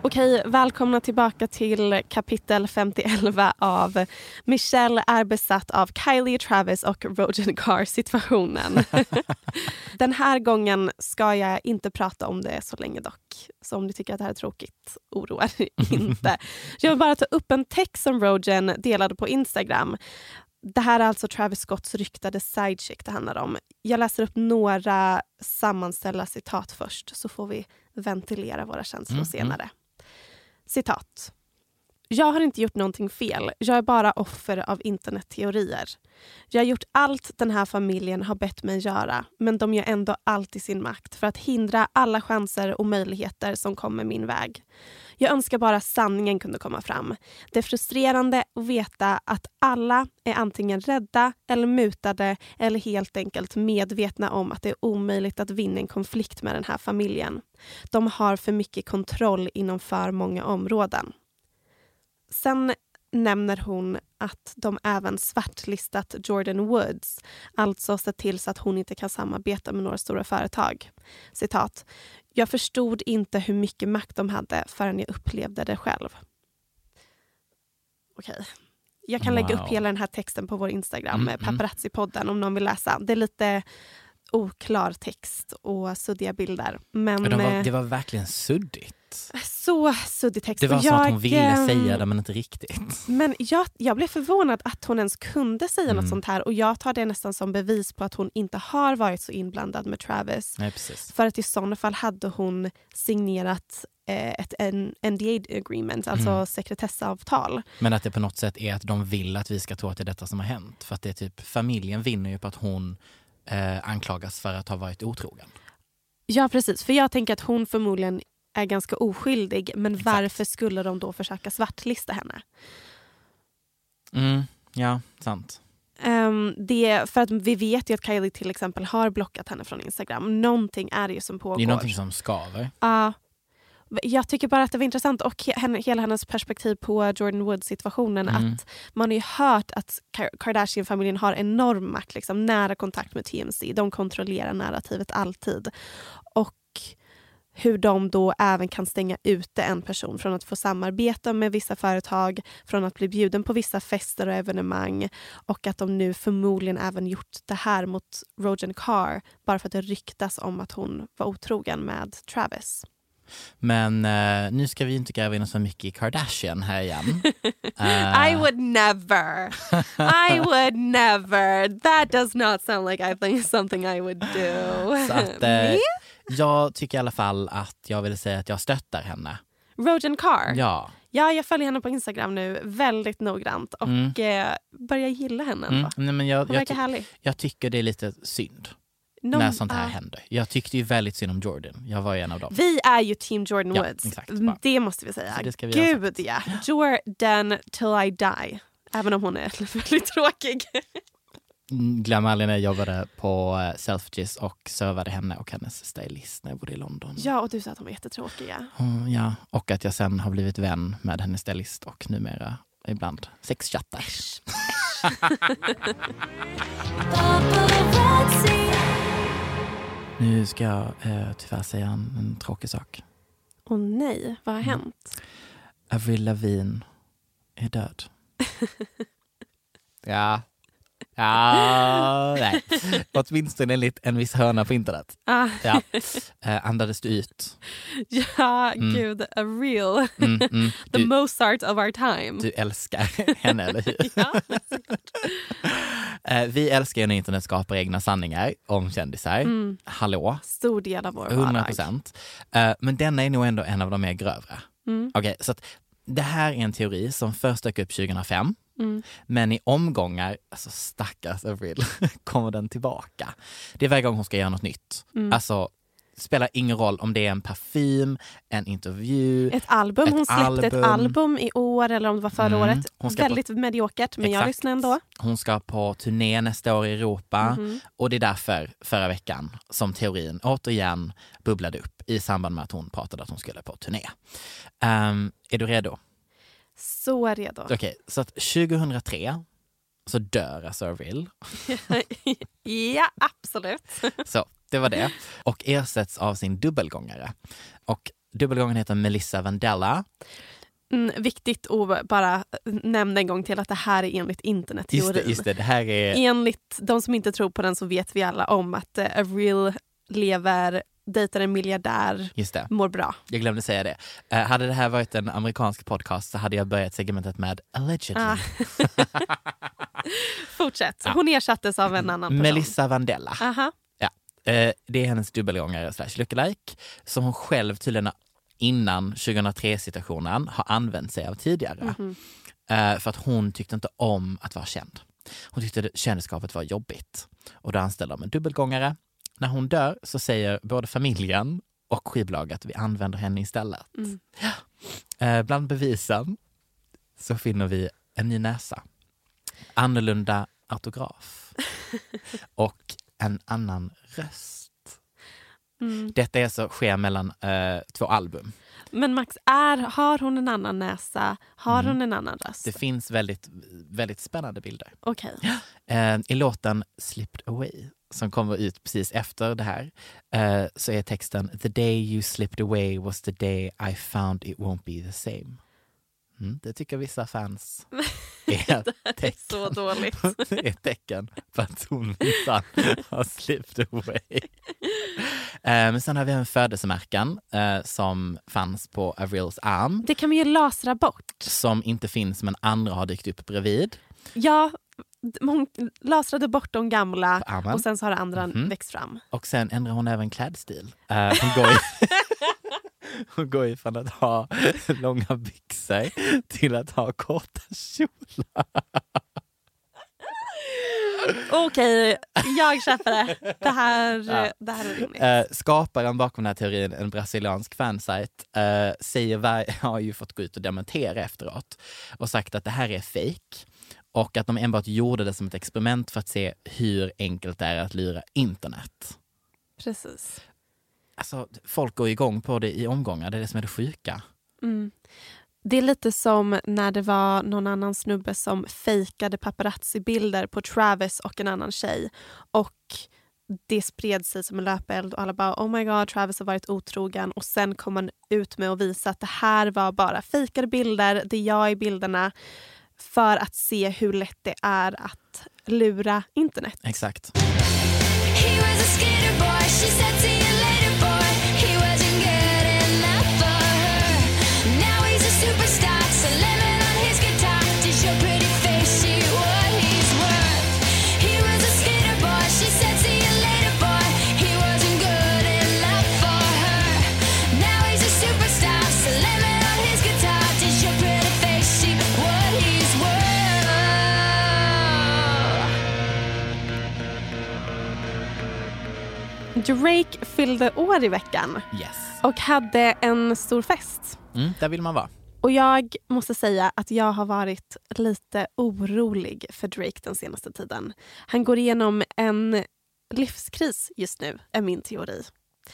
Okej, välkomna tillbaka till kapitel 5011 av Michelle är besatt av Kylie Travis och Rogen Carr situationen. Den här gången ska jag inte prata om det så länge dock. Så om ni tycker att det här är tråkigt, oroa er inte. Jag vill bara ta upp en text som Rogen delade på Instagram. Det här är alltså Travis Scotts ryktade sidechick det handlar om. Jag läser upp några sammanställda citat först så får vi ventilera våra känslor Mm, senare. Citat. Jag har inte gjort någonting fel. Jag är bara offer av internetteorier. Jag har gjort allt den här familjen har bett mig göra men de gör ändå allt i sin makt för att hindra alla chanser och möjligheter som kommer min väg. Jag önskar bara sanningen kunde komma fram. Det är frustrerande att veta att alla är antingen rädda eller mutade eller helt enkelt medvetna om att det är omöjligt att vinna en konflikt med den här familjen. De har för mycket kontroll inom för många områden. Sen nämner hon att de även svartlistat Jordan Woods, alltså sett till så att hon inte kan samarbeta med några stora företag. Citat. Jag förstod inte hur mycket makt de hade förrän jag upplevde det själv. Okej. Jag kan lägga Wow. upp hela den här texten på vår Instagram, Mm, mm, Paparazzi-podden, om någon vill läsa. Det är lite oklar text och suddiga bilder. Men Och de var, eh, det var verkligen suddigt. Så suddig text. Det var som att hon ville ehm, säga det men inte riktigt. Men jag, jag blev förvånad att hon ens kunde säga Mm. något sånt här och jag tar det nästan som bevis på att hon inte har varit så inblandad med Travis. Nej, precis. För att i sådana fall hade hon signerat eh, ett en NDA agreement, alltså Mm. sekretessavtal. Men att det på något sätt är att de vill att vi ska tro att det är detta som har hänt. För att det är typ, familjen vinner ju på att hon eh, anklagas för att ha varit otrogen. Ja precis, för jag tänker att hon förmodligen är ganska oskyldig men Exakt. varför skulle de då försöka svartlista henne? Mm, ja, sant. Um, det, för att vi vet ju att Kylie till exempel har blockat henne från Instagram. Någonting är det ju som pågår. Det är någonting som skaver. Ja. jag tycker bara att det var intressant och he- henne, hela hennes perspektiv på Jordan Woods-situationen. Mm. Att Man har ju hört att Ka- Kardashian-familjen har enorm makt, liksom, nära kontakt med TMC. De kontrollerar narrativet alltid. Och hur de då även kan stänga ute en person från att få samarbeta med vissa företag, från att bli bjuden på vissa fester och evenemang och att de nu förmodligen även gjort det här mot Rogen Carr bara för att det ryktas om att hon var otrogen med Travis. Men eh, nu ska vi inte gräva in oss för mycket i Kardashian här igen. Eh, I would never. I would never. That does not sound like I think something I would do. så att, eh? Jag tycker i alla fall att jag vill säga att jag stöttar henne. Rogen Carr. Ja. Ja, jag följer henne på Instagram nu väldigt noggrant och Mm. eh, börjar gilla henne. ändå. Mm. Nej, men jag, Hon jag, verkar härlig. jag tycker det är lite synd Någon- när sånt här ja. händer. Jag tyckte ju väldigt synd om Jordan. Jag var ju en av dem. Vi är ju team Jordan Ja, Woods. exakt. Mm, Det måste vi säga. Vi Gud ja. Jordan till I die. Även om hon är väldigt tråkig. Mm, Glöm aldrig när jag jobbade på eh, Selfridges och servade henne och hennes stylist när jag bodde i London. Ja, och du sa att de var jättetråkiga. Mm, ja. Och att jag sen har blivit vän med hennes stylist och numera ibland sexchattar. Nu ska jag eh, tyvärr säga en, en tråkig sak. Åh nej, vad Mm. har hänt? Avril Lavigne är död. ja. Ja, nej. Åtminstone enligt en viss hörna på internet. Ah, Ja. Eh, andades du ut? ja, Mm. gud, a real. Mm, mm. The Du, Mozart of our time. du älskar henne, eller hur? Ja. Eh, vi älskar ju när internet skapar egna sanningar om kändisar. Mm. Hallå? Stor del av vår 100 vardag. procent. Eh, men denna är nog ändå en av de mer grövre. Mm. Okej, så att det här är en teori som först dök upp 2005. Mm. Men i omgångar, alltså stackars Avril, kommer den tillbaka. Det är varje gång hon ska göra något nytt. Mm. Alltså, spelar ingen roll om det är en parfym, en intervju. Ett album. Ett Hon släppte ett album. album i år eller om det var förra Mm. året. Hon ska på- Väldigt mediokert men jag Exakt. lyssnar ändå. Hon ska på turné nästa år i Europa Mhm. och det är därför förra veckan som teorin återigen bubblade upp i samband med att hon pratade att hon skulle på turné. Ehm, är du redo? Så redo. Okej, så att 2003 så dör alltså Avril. ja, absolut. Så det var det. Och ersätts av sin dubbelgångare. Och dubbelgångaren heter Melissa Vandella. Mm, viktigt att bara nämna en gång till att det här är enligt internetteorin. Just det, just det, det här är... Enligt de som inte tror på den så vet vi alla om att eh, Avril lever, dejtar en miljardär, Just det, mår bra. jag glömde säga det. Eh, hade det här varit en amerikansk podcast så hade jag börjat segmentet med allegedly. Ah. Fortsätt. Hon ersattes av en annan person. Melissa Vandella. Aha. Eh, det är hennes dubbelgångare slash lookalike som hon själv tydligen innan 2003-situationen har använt sig av tidigare. Mhm. Eh, för att hon tyckte inte om att vara känd. Hon tyckte det- kändisskapet var jobbigt. Och då anställde de en dubbelgångare. När hon dör så säger både familjen och skivbolaget vi använder henne istället. Mm. Eh, bland bevisen så finner vi en ny näsa, annorlunda autograf och en annan röst. Mm. Detta är så sker mellan eh, två album. Men Max, är, har hon en annan näsa? Har Mm. hon en annan röst? Det finns väldigt, väldigt spännande bilder. Okej. Eh, I låten Slipped Away, som kommer ut precis efter det här, eh, så är texten The day you slipped away was the day I found it won't be the same. Mm, det tycker vissa fans är Det är så dåligt. är tecken på att hon minsann har slipped away. Eh, men sen har vi även födelsemärken eh, som fanns på Avrils arm Det kan man ju lasra bort. som inte finns men andra har dykt upp bredvid. Ja, hon lasrade bort de gamla På armen. och sen så har andra Mhm. växt fram. Och sen ändrar hon även klädstil. Eh, hon, går i, hon går ifrån att ha långa byxor till att ha korta kjolar. Okej, jag köper det. Det här, Ja. det här är rimligt. Eh, skaparen bakom den här teorin, en brasiliansk fansajt, eh, säger var, har ju fått gå ut och dementera efteråt och sagt att det här är fake och att de enbart gjorde det som ett experiment för att se hur enkelt det är att lura internet. Precis. Alltså, folk går igång på det i omgångar, det är det som är det sjuka. Mm. Det är lite som när det var någon annan snubbe som fejkade paparazzi-bilder på Travis och en annan tjej. Och det spred sig som en löpeld och alla bara oh my god Travis har varit otrogen och sen kom han ut med att visa att det här var bara fejkade bilder, det är jag i bilderna för att se hur lätt det är att lura internet. Exakt. Fyllde år i veckan Yes. och hade en stor fest. Mm, där vill man vara. Och jag måste säga att jag har varit lite orolig för Drake den senaste tiden. Han går igenom en livskris just nu, är min teori.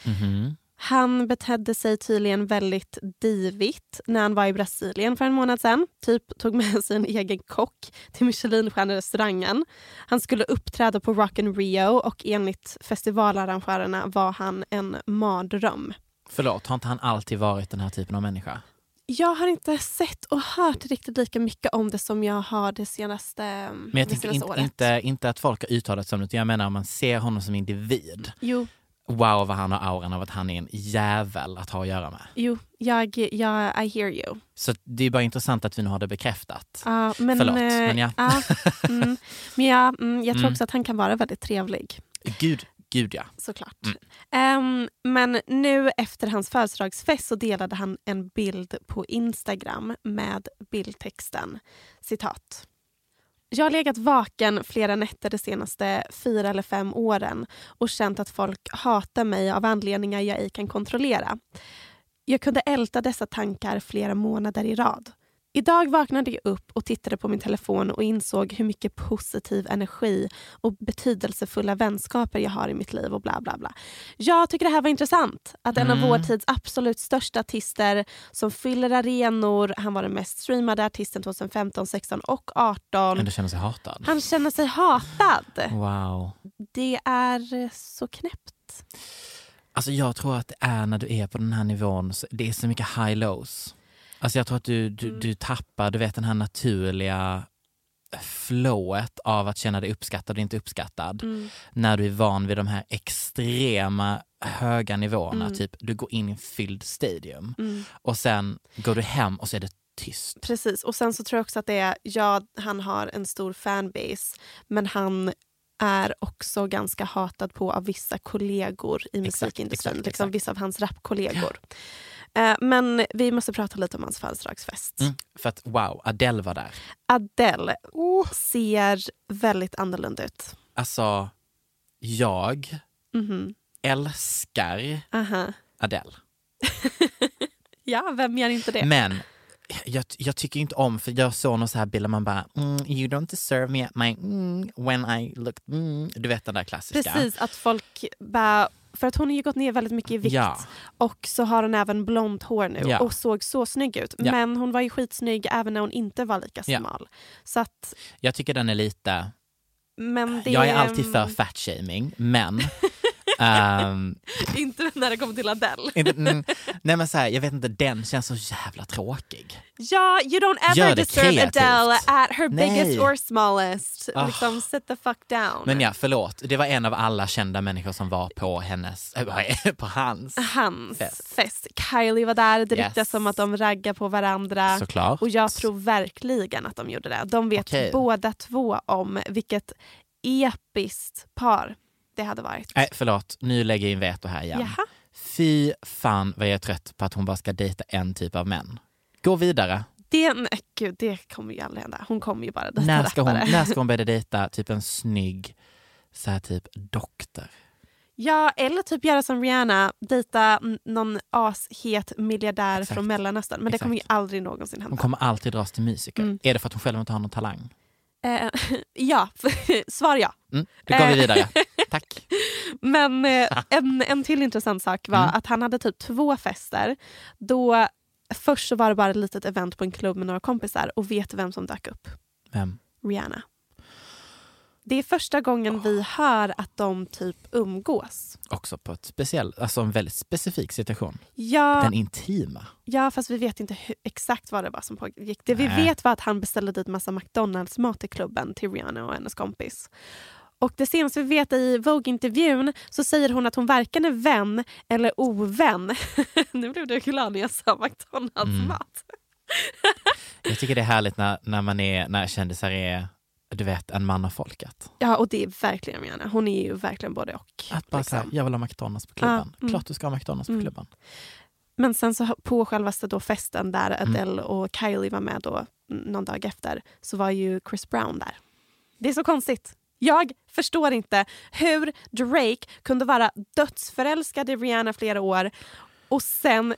Mhm. Han betedde sig tydligen väldigt divigt när han var i Brasilien för en månad sedan. Typ tog med sig en egen kock till Michelinstjärnerestaurangen. Han skulle uppträda på Rock in Rio och enligt festivalarrangörerna var han en mardröm. Förlåt, har inte han alltid varit den här typen av människa? Jag har inte sett och hört riktigt lika mycket om det som jag har det senaste, Men jag det senaste inte, året. inte, inte att folk har uttalat sig om det, utan jag menar om man ser honom som individ. Jo, Wow vad han har auran av att han är en jävel att ha att göra med. jo jag, jag, I hear you. Så det är bara intressant att vi nu har det bekräftat. Ja, men, Förlåt, eh, men ja. ja, mm, men ja, mm, jag tror Mm. också att han kan vara väldigt trevlig. Gud, gud ja. Såklart. Ehm, men nu efter hans födelsedagsfest så delade han en bild på Instagram med bildtexten citat. Jag har legat vaken flera nätter de senaste fyra eller fem åren och känt att folk hatar mig av anledningar jag ej kan kontrollera. Jag kunde älta dessa tankar flera månader i rad. Idag vaknade jag upp och tittade på min telefon och insåg hur mycket positiv energi och betydelsefulla vänskaper jag har i mitt liv och bla bla bla. Jag tycker det här var intressant. Att en av Mm. vår tids absolut största artister som fyller arenor, han var den mest streamade artisten 2015, 16 och 18. Ändå känner sig hatad. Han känner sig hatad. Wow. Det är så knäppt. Alltså jag tror att det är när du är på den här nivån, så det är så mycket high lows. Alltså jag tror att du, du, Mm. du tappar, du vet den här naturliga flowet av att känna dig uppskattad och inte uppskattad. Mm. När du är van vid de här extrema höga nivåerna, Mm. typ du går in i en fylld stadium Mm. och sen går du hem och så är det tyst. Precis, och sen så tror jag också att det är, ja han har en stor fanbase men han är också ganska hatad på av vissa kollegor i Exakt, musikindustrin. exakt, liksom exakt. vissa av hans rapkollegor. Eh, men vi måste prata lite om hans födelsedagsfest. Mm. För att wow, Adele var där. Adele ser väldigt annorlunda ut. Alltså, jag Mhm. älskar Aha. Adele. Ja, vem gör inte det? Men jag, jag tycker inte om, för jag såg någon så här bild där man bara mm, you don't deserve me at my mm, when I look mm. Du vet den där klassiska. Precis, att folk bara... För att hon har ju gått ner väldigt mycket i vikt Ja. och så har hon även blont hår nu Ja. och såg så snygg ut. Ja. Men hon var ju skitsnygg även när hon inte var lika smal. Så att, Jag tycker den är lite, men det, jag är alltid för fat-shaming, men ehm, Inte när det kommer till Adele. inte, mm, nej men så här, jag vet inte, den känns så jävla tråkig. Ja, you don't ever deserve kreativt. Adele at her Nej. biggest or smallest. Ah. Liksom sit the fuck down. Men ja, förlåt, det var en av alla kända människor som var på hennes, äh, på hans. Hans Fest. fest. Kylie var där, det Yes. ryktas som att de raggar på varandra. Såklart. Och jag tror verkligen att de gjorde det. De vet Okej. båda två om vilket episkt par det hade varit. Nej förlåt, nu lägger jag in veto här igen. Jaha. Fy fan vad jag är trött på att hon bara ska dejta en typ av män. Gå vidare. Det, nej, gud, det kommer ju aldrig hända. Hon kommer ju bara dejta När ska, hon, rappare. när ska hon börja dejta typ en snygg så här typ doktor? Ja, eller typ göra som Rihanna, dejta någon ashet miljardär Exakt. från Mellanöstern. Men det kommer ju Exakt. aldrig någonsin Hon hända. kommer alltid dras till musiker. Mm. Är det för att hon själv inte har någon talang? Eh, ja, svar ja. Mm, då går vi Eh. vidare. Tack. Men eh, en, en till intressant sak var Mm. att han hade typ två fester. Då Först så var det bara ett litet event på en klubb med några kompisar och vet vem som dök upp? Vem? Rihanna. Det är första gången vi hör att de typ umgås. Också på ett speciellt, alltså en väldigt specifik situation. Ja, Den intima. ja fast vi vet inte hur, exakt vad det var som pågick. Det vi vet var att han beställde dit massa McDonalds-mat till klubben till Rihanna och hennes kompis. Och det senaste vi vet i Vogue-intervjun så säger hon att hon varken är vän eller ovän. nu blev du glad när jag sa McDonalds-mat. Jag tycker det är härligt när, när man är, när kändisar är, du vet, en man av folket. Ja, och det är verkligen Rihanna. Hon är ju verkligen både och. Att bara säga, liksom. jag vill ha McDonalds på klubben. Ja, mm. Klart du ska ha McDonalds på Mm. klubben. Men sen så på självaste då festen där Mm. Adele och Kylie var med då någon dag efter så var ju Chris Brown där. Det är så konstigt. Jag förstår inte hur Drake kunde vara dödsförälskad i Rihanna flera år och sen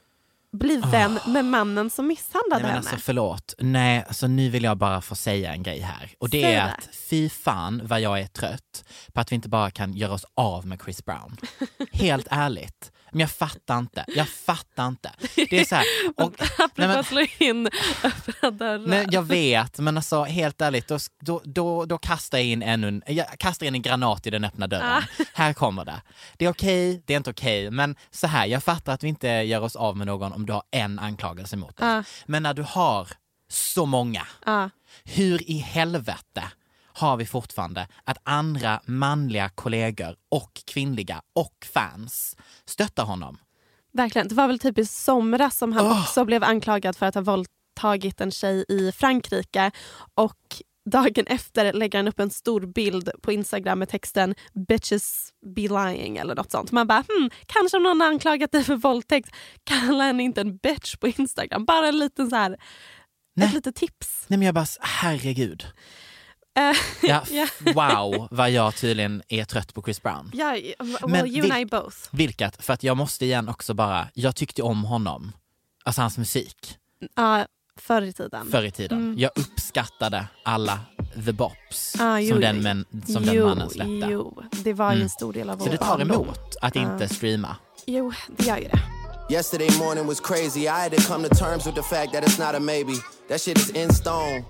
bli vän med mannen som misshandlade Ah. Nej, men henne. alltså, förlåt. Nej, alltså, nu vill jag bara få säga en grej här. Och det Säg är det. att fy fan vad jag är trött på att vi inte bara kan göra oss av med Chris Brown. Helt ärligt. Men jag fattar inte. Jag fattar inte. Det är så här, och, nej, men- slå in öppna dörrar. Nej, jag vet, men alltså helt ärligt, då, då, då, då kastar jag in en, jag kastar in en granat i den öppna dörren. Här kommer det. Det är okej, det är inte okej, men så här, jag fattar att vi inte gör oss av med någon om du har en anklagelse mot dig. Ja. Men när du har så många, Ja. hur i helvete har vi fortfarande att andra manliga kollegor och kvinnliga och fans stöttar honom? Verkligen. Det var väl typ i somras som han Åh. också blev anklagad för att ha våldtagit en tjej i Frankrike. Och dagen efter lägger han upp en stor bild på Instagram med texten “bitches be lying” eller något sånt. Man bara hmm, kanske om någon har anklagat dig för våldtäkt, kalla henne inte en bitch på Instagram. Bara en liten så här, Nej. ett litet tips. Nej men jag bara, herregud. Eh, Ja, ja. Wow vad jag tydligen är trött på Chris Brown. Ja, well, Men you and I both. Vilket, för att jag måste igen också bara, jag tyckte om honom. Alltså hans musik Ja, förr i tiden. förr i tiden. Mm. Jag uppskattade alla the bops Ah, jo, som, den, men, som den jo, mannen släppte. Jo, det var ju Mm. en stor del av Så vår det tar emot att inte streama. Jo, det gör ju det. Yesterday morning was crazy. I had to come to terms with the fact that it's not a maybe. That shit is in stone,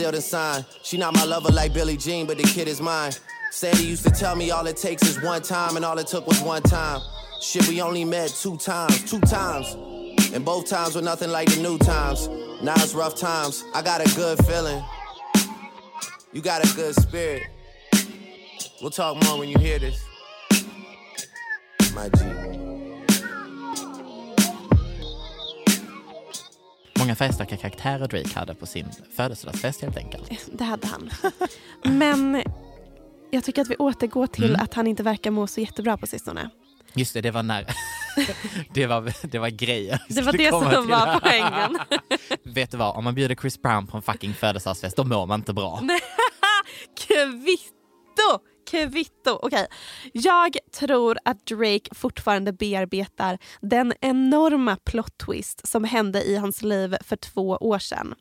sealed and signed. She not my lover like Billie Jean, but the kid is mine. Sandy used to tell me all it takes is one time, and all it took was one time. Shit, we only met two times, two times. And both times were nothing like the new times. Now it's rough times. I got a good feeling. You got a good spirit. We'll talk more when you hear this. My G. Många färgstarka karaktärer Drake hade på sin födelsedagsfest helt enkelt. Det hade han. Men jag tycker att vi återgår till Mm. att han inte verkar må så jättebra på sistone. Just det, det var när... det, var, det var grejen. Det var det som till. var poängen. Vet du vad, om man bjuder Chris Brown på en fucking födelsedagsfest, då mår man inte bra. Kvitto! Kvitto! Okej. Jag tror att Drake fortfarande bearbetar den enorma plot twist som hände i hans liv för två år sedan.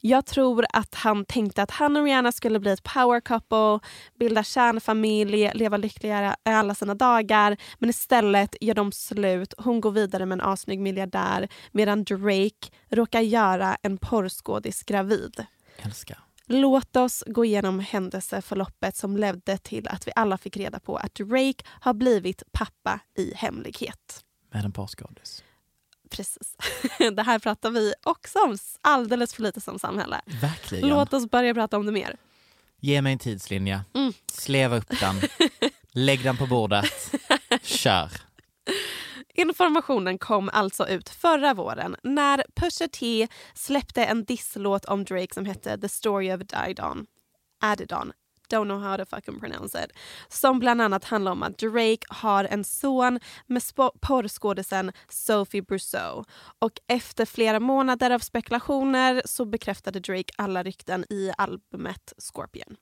Jag tror att han tänkte att han och Rihanna skulle bli ett power couple, bilda kärnfamilj, leva lyckligare alla sina dagar. Men istället gör de slut. Hon går vidare med en asnygg miljardär medan Drake råkar göra en porrskådis gravid. Älskar. Låt oss gå igenom händelseförloppet som ledde till att vi alla fick reda på att Drake har blivit pappa i hemlighet. Med en porrskådis. Precis. Det här pratar vi också om alldeles för lite som samhälle. Verkligen. Låt oss börja prata om det mer. Ge mig en tidslinje. Mm. Sleva upp den. Lägg den på bordet. Kör. Informationen kom alltså ut förra våren när Pusha T släppte en disslåt om Drake som hette The Story of Didon. Adidon. Don't know how to fucking pronounce it. Som bland annat handlar om att Drake har en son med porrskådisen Sophie Brousseau. Och efter flera månader av spekulationer så bekräftade Drake alla rykten i albumet Scorpion.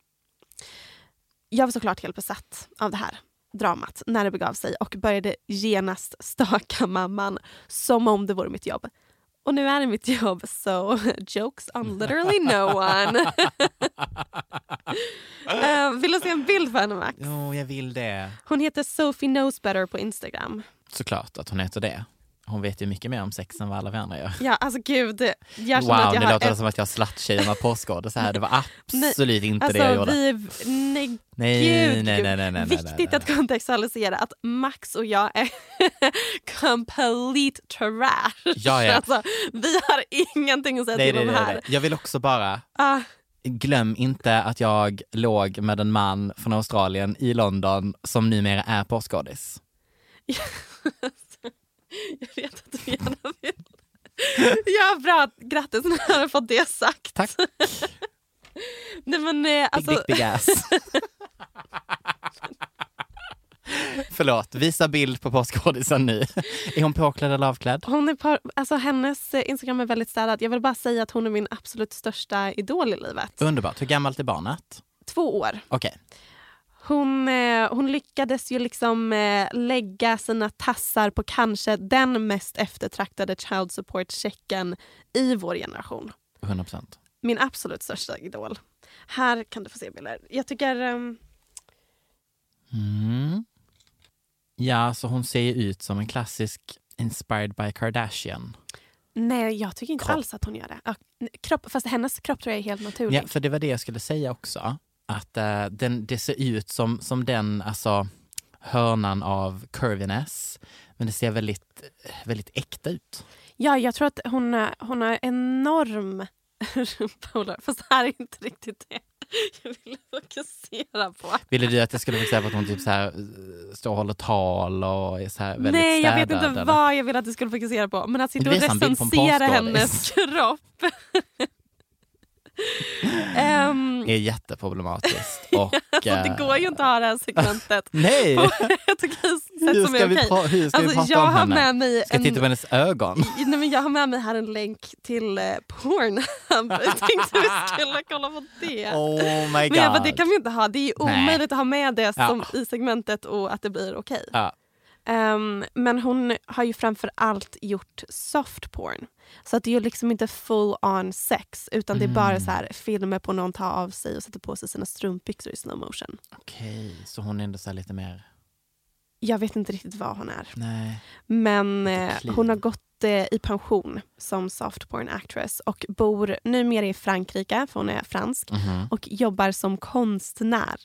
Jag var såklart helt besatt av det här dramat när det begav sig och började genast staka mamman som om det vore mitt jobb. Och nu är det mitt jobb, so jokes on literally no one. Eh, vill du se en bild på henne Max? Jo, jag vill det. Hon heter Sophie Knows Better på Instagram. Såklart att hon heter det. Hon vet ju mycket mer om sex än vad alla vi andra gör. Ja, alltså gud. Jag Wow, att jag har låter det ett- som att jag slattshamear porrskådisar här. Det var Nej, absolut inte alltså, det jag gjorde. Vi, nej, Nej, gud, nej, nej, nej, nej, nej, Viktigt nej, att kontextualisera att Max och jag är complete trash. Ja, ja. Alltså, vi har ingenting att säga Nej, till nej, om nej, här. nej. Jag vill också bara, Ah, glöm inte att jag låg med en man från Australien i London som numera är porrskådis. jag vet att du gärna vill. Ja, bra. Grattis, har jag fått det sagt. Tack. Nej, men, eh, alltså, Big, big, big ass. Förlåt, visa bild på porrskådisen nu. Är hon påklädd eller avklädd? Hon är par, alltså, hennes eh, Instagram är väldigt städad. Jag vill bara säga att hon är min absolut största idol i livet. Underbart. Hur gammalt är barnet? Två år. Okej. Hon, eh, hon lyckades ju liksom eh, lägga sina tassar på kanske den mest eftertraktade child support-checken i vår generation. 100 procent. Min absolut största idol. Här kan du få se bilder. Jag tycker... ehm, Mm. Ja, så hon ser ut som en klassisk inspired by Kardashian. Nej, jag tycker inte Kropp. alls att hon gör det. Kropp, fast hennes kropp tror jag är helt naturlig. Ja, för det var det jag skulle säga också. Att eh, den, det ser ut som, som den alltså, hörnan av curviness. Men det ser väldigt, väldigt äkta ut. Ja, jag tror att hon, är- hon har enorm rumphålare. Fast det här är inte riktigt det jag ville fokusera på. Ville du att jag skulle fokusera på att hon typ så här, eh, står och håller tal och är så här väldigt Nej, jag vet städad, inte eller? vad jag vill att du skulle fokusera på. Men att sitta och recensera hennes kropp. Ehm, är jätteproblematiskt. Och, alltså, det eh, går ju inte att ha det här segmentet Nej! på ett okej sätt Hur som ska, är vi okej. pra- hur ska vi Alltså, prata jag om har henne? med mig Ska jag titta en- på hennes ögon? Nej, men jag har med mig här en länk till eh, Pornhub. Jag tänkte vi skulle kolla på det. Oh my Men jag bara, god. det kan vi inte ha. Det är ju Nej. omöjligt att ha med det Ja. som i segmentet och att det blir okej. Ja. Ehm, men hon har ju framför allt gjort soft porn. Så att det är ju liksom inte full on sex utan det är bara Mm. så här filmer på någon tar av sig och sätter på sig sina strumpbyxor i slow motion. Okej, så hon är ändå så lite mer... Jag vet inte riktigt vad hon är. Nej. Men eh, hon har gått eh, i pension som soft porn actress och bor numera i Frankrike, för hon är fransk, Mhm. och jobbar som konstnär.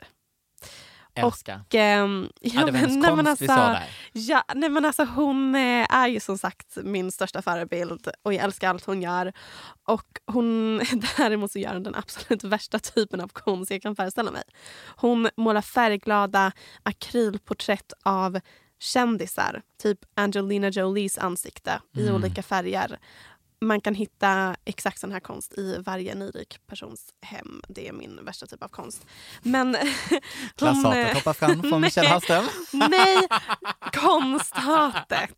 Älskar. Och, ehm, Ja, var men- nej, men alltså-. Ja, nej men alltså hon eh, är ju som sagt min största förebild och jag älskar allt hon gör. Och hon, däremot så gör hon den absolut värsta typen av konst jag kan föreställa mig. Hon målar färgglada akrylporträtt av kändisar, typ Angelina Jolies ansikte i Mm. olika färger. Man kan hitta exakt sån här konst i varje nyrik persons hem. Det är min värsta typ av konst. Men. Klasshatet hoppar fram från Michelle. Hallström. Nej, konsthatet.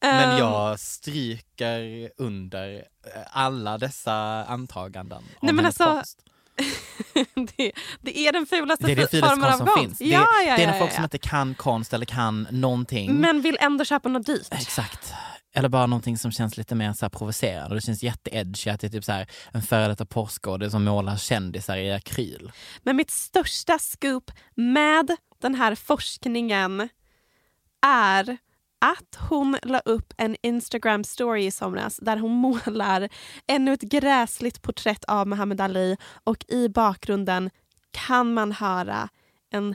Men Ehm, jag stryker under eh, alla dessa antaganden om Nej, men alltså, konst. det, det är den fulaste Det är den fulaste formen av som konst. finns. Ja, det, ja, det är ja, folk ja. som inte kan konst eller kan någonting. Men vill ändå köpa något dyrt. Exakt. Eller bara någonting som känns lite mer så här provocerande. Det känns jätteedgy att det är typ så här en före detta porrskådis som målar kändisar i akryl. Men mitt största scoop med den här forskningen är att hon la upp en Instagram story i somras där hon målar ännu ett gräsligt porträtt av Muhammad Ali och i bakgrunden kan man höra en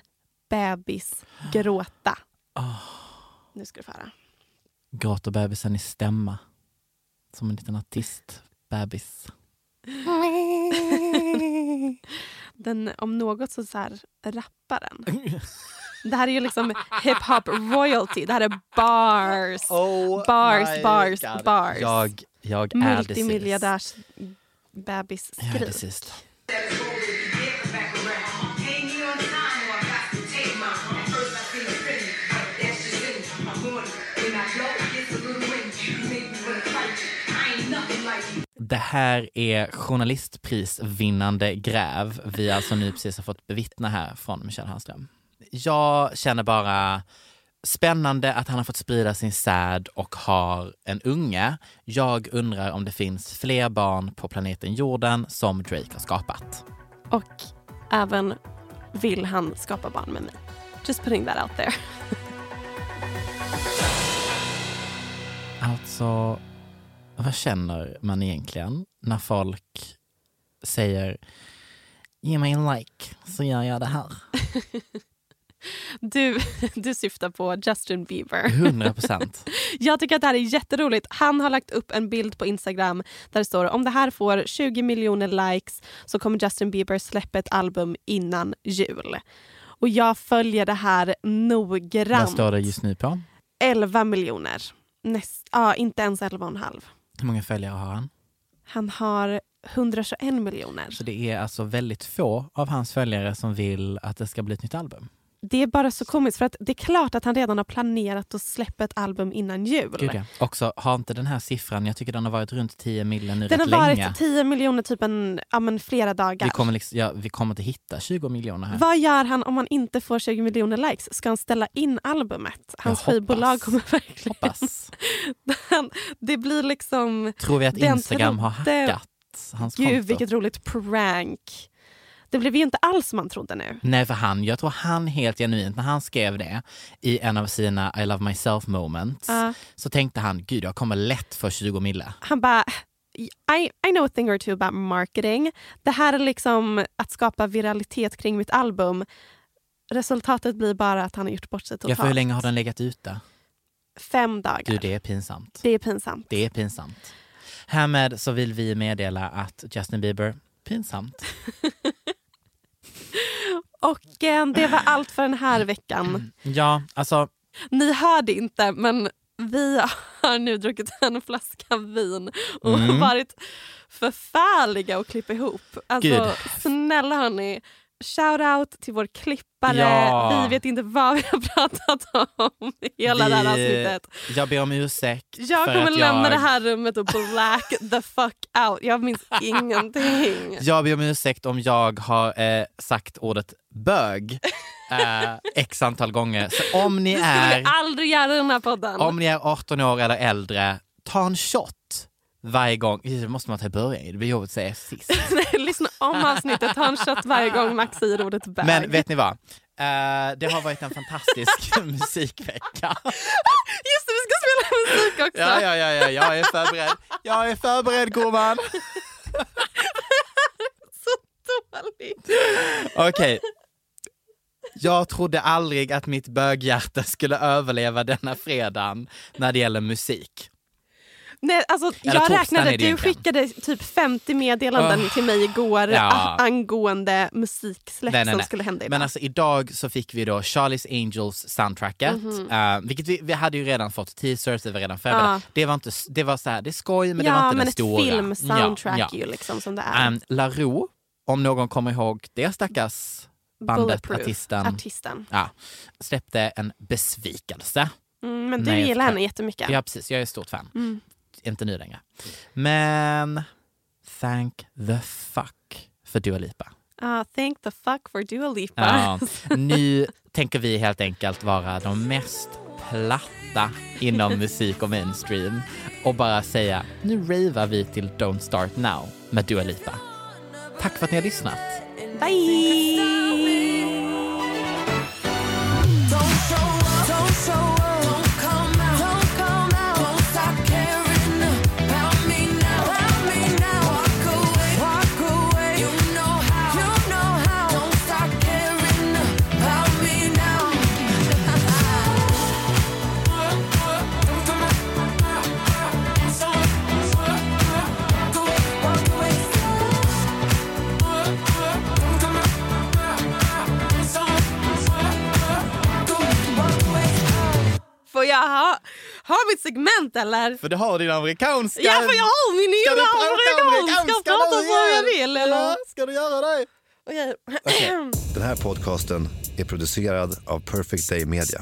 bebis gråta. Nu ska du få höra. Gråter bebisen i stämma. Som en liten artistbebis. Den, om något så, så här rappar den. Det här är ju liksom hiphop royalty. Det här är bars. bars, my bars, God. bars. Jag, jag är. Multimiljardärs Jag är bebisskrik. deceased. Det här är journalistprisvinnande gräv vi alltså nu precis har fått bevittna här från Michelle Hallström. Jag känner bara spännande att han har fått sprida sin säd och har en unge. Jag undrar om det finns fler barn på planeten jorden som Drake har skapat. Och även vill han skapa barn med mig. Just putting that out there. Alltså, vad känner man egentligen när folk säger ge mig en like så gör jag det här. Du, du syftar på Justin Bieber. 100 procent. Jag tycker att det här är jätteroligt. Han har lagt upp en bild på Instagram där det står om det här får 20 miljoner likes så kommer Justin Bieber släppa ett album innan jul. Och jag följer det här Vad noggrant. står det just nu på? 11 miljoner. Näst, ja, inte ens 11,5. Hur många följare har han? Han har 121 miljoner. Så det är alltså väldigt få av hans följare som vill att det ska bli ett nytt album. Det är bara så komiskt för att det är klart att han redan har planerat att släppa ett album innan jul. Gud ja. Också, har inte den här siffran, jag tycker den har varit runt 10 miljoner nu Den har rätt varit länge. 10 miljoner typ en, ja, men flera dagar. Vi kommer, liksom, ja, vi kommer inte hitta 20 miljoner här. Vad gör han om han inte får 20 miljoner likes? Ska han ställa in albumet? Hans skivbolag kommer verkligen... Hoppas. det blir liksom... Tror vi att Instagram har hackat hans Gud konto? vilket roligt prank. Det blev ju inte alls som man trodde nu. Nej, för han, jag tror han helt genuint, när han skrev det i en av sina I love myself moments, Ja. så tänkte han, gud jag kommer lätt för 20 mille. Han bara, I, I know a thing or two about marketing. Det här är liksom att skapa viralitet kring mitt album. Resultatet blir bara att han har gjort bort sig Ja, totalt. för hur länge har den legat ute? Fem dagar. Gud, det är pinsamt. Det är pinsamt. Det är pinsamt. Härmed så vill vi meddela att Justin Bieber, pinsamt. Och eh, det var allt för den här veckan. Ja, alltså Ni hörde inte, men vi har nu druckit en flaska vin och Mm. varit förfärliga att klippa ihop. Alltså, Gud. snälla hörni, shout out till vår klippare. Ja. Vi vet inte vad vi har pratat om i hela det här vi- avsnittet. jag ber om ursäkt. Jag kommer att lämna jag... det här rummet och black the fuck out. Jag minns ingenting. Jag ber om ursäkt om jag har eh, sagt ordet bög eh, x antal gånger. Så om ni Det skulle är vi aldrig göra i den här podden. Om ni är 18 år eller äldre, ta en shot varje gång. Det måste man ta i början, det blir jobbigt att säga sist. Nej, Lyssna om avsnittet, ta en shot varje gång Max säger ordet bög. Men vet ni vad? Eh, det har varit en fantastisk musikvecka. Just det, vi ska spela musik också. Ja, ja, ja, ja, jag är förberedd. Jag är förberedd gumman. Så dåligt. Okej. Jag trodde aldrig att mitt böghjärta skulle överleva denna fredagen när det gäller musik. Nej, alltså, jag räknade, du skickade typ 50 meddelanden Åh. till mig igår Ja. angående musiksläpp Nej, nej, som nej. skulle hända idag. Men alltså idag så fick vi då Charlie's Angels soundtracket. Mhm. eh, vilket vi, vi hade ju redan fått teasers, vi var redan förberedda. Ja. Det var inte, det var så här, det är skoj men det var ja, inte men den ett stora. filmsoundtrack Ja, ja. ju liksom som det är. Um, La Roux, om någon kommer ihåg det stackars bandet, artisten, artisten. Ja, släppte en besvikelse. Mm, men du Nej, gillar henne jättemycket. Ja precis, jag är stort fan. Mm. Inte nu längre. Men thank the fuck för Dua Lipa. Ah, thank the fuck for Dua Lipa. Ja, nu tänker vi helt enkelt vara de mest platta inom musik och mainstream och bara säga nu ravar vi till Don't Start Now med Dua Lipa. Tack för att ni har lyssnat. Får segment eller? För du har din amerikanska... Ja, för jag har min Ska du prata amerikanska. nu som jag igen? vill. Eller? Ska du göra det? Okej. Den här podcasten är producerad av Perfect Day Media.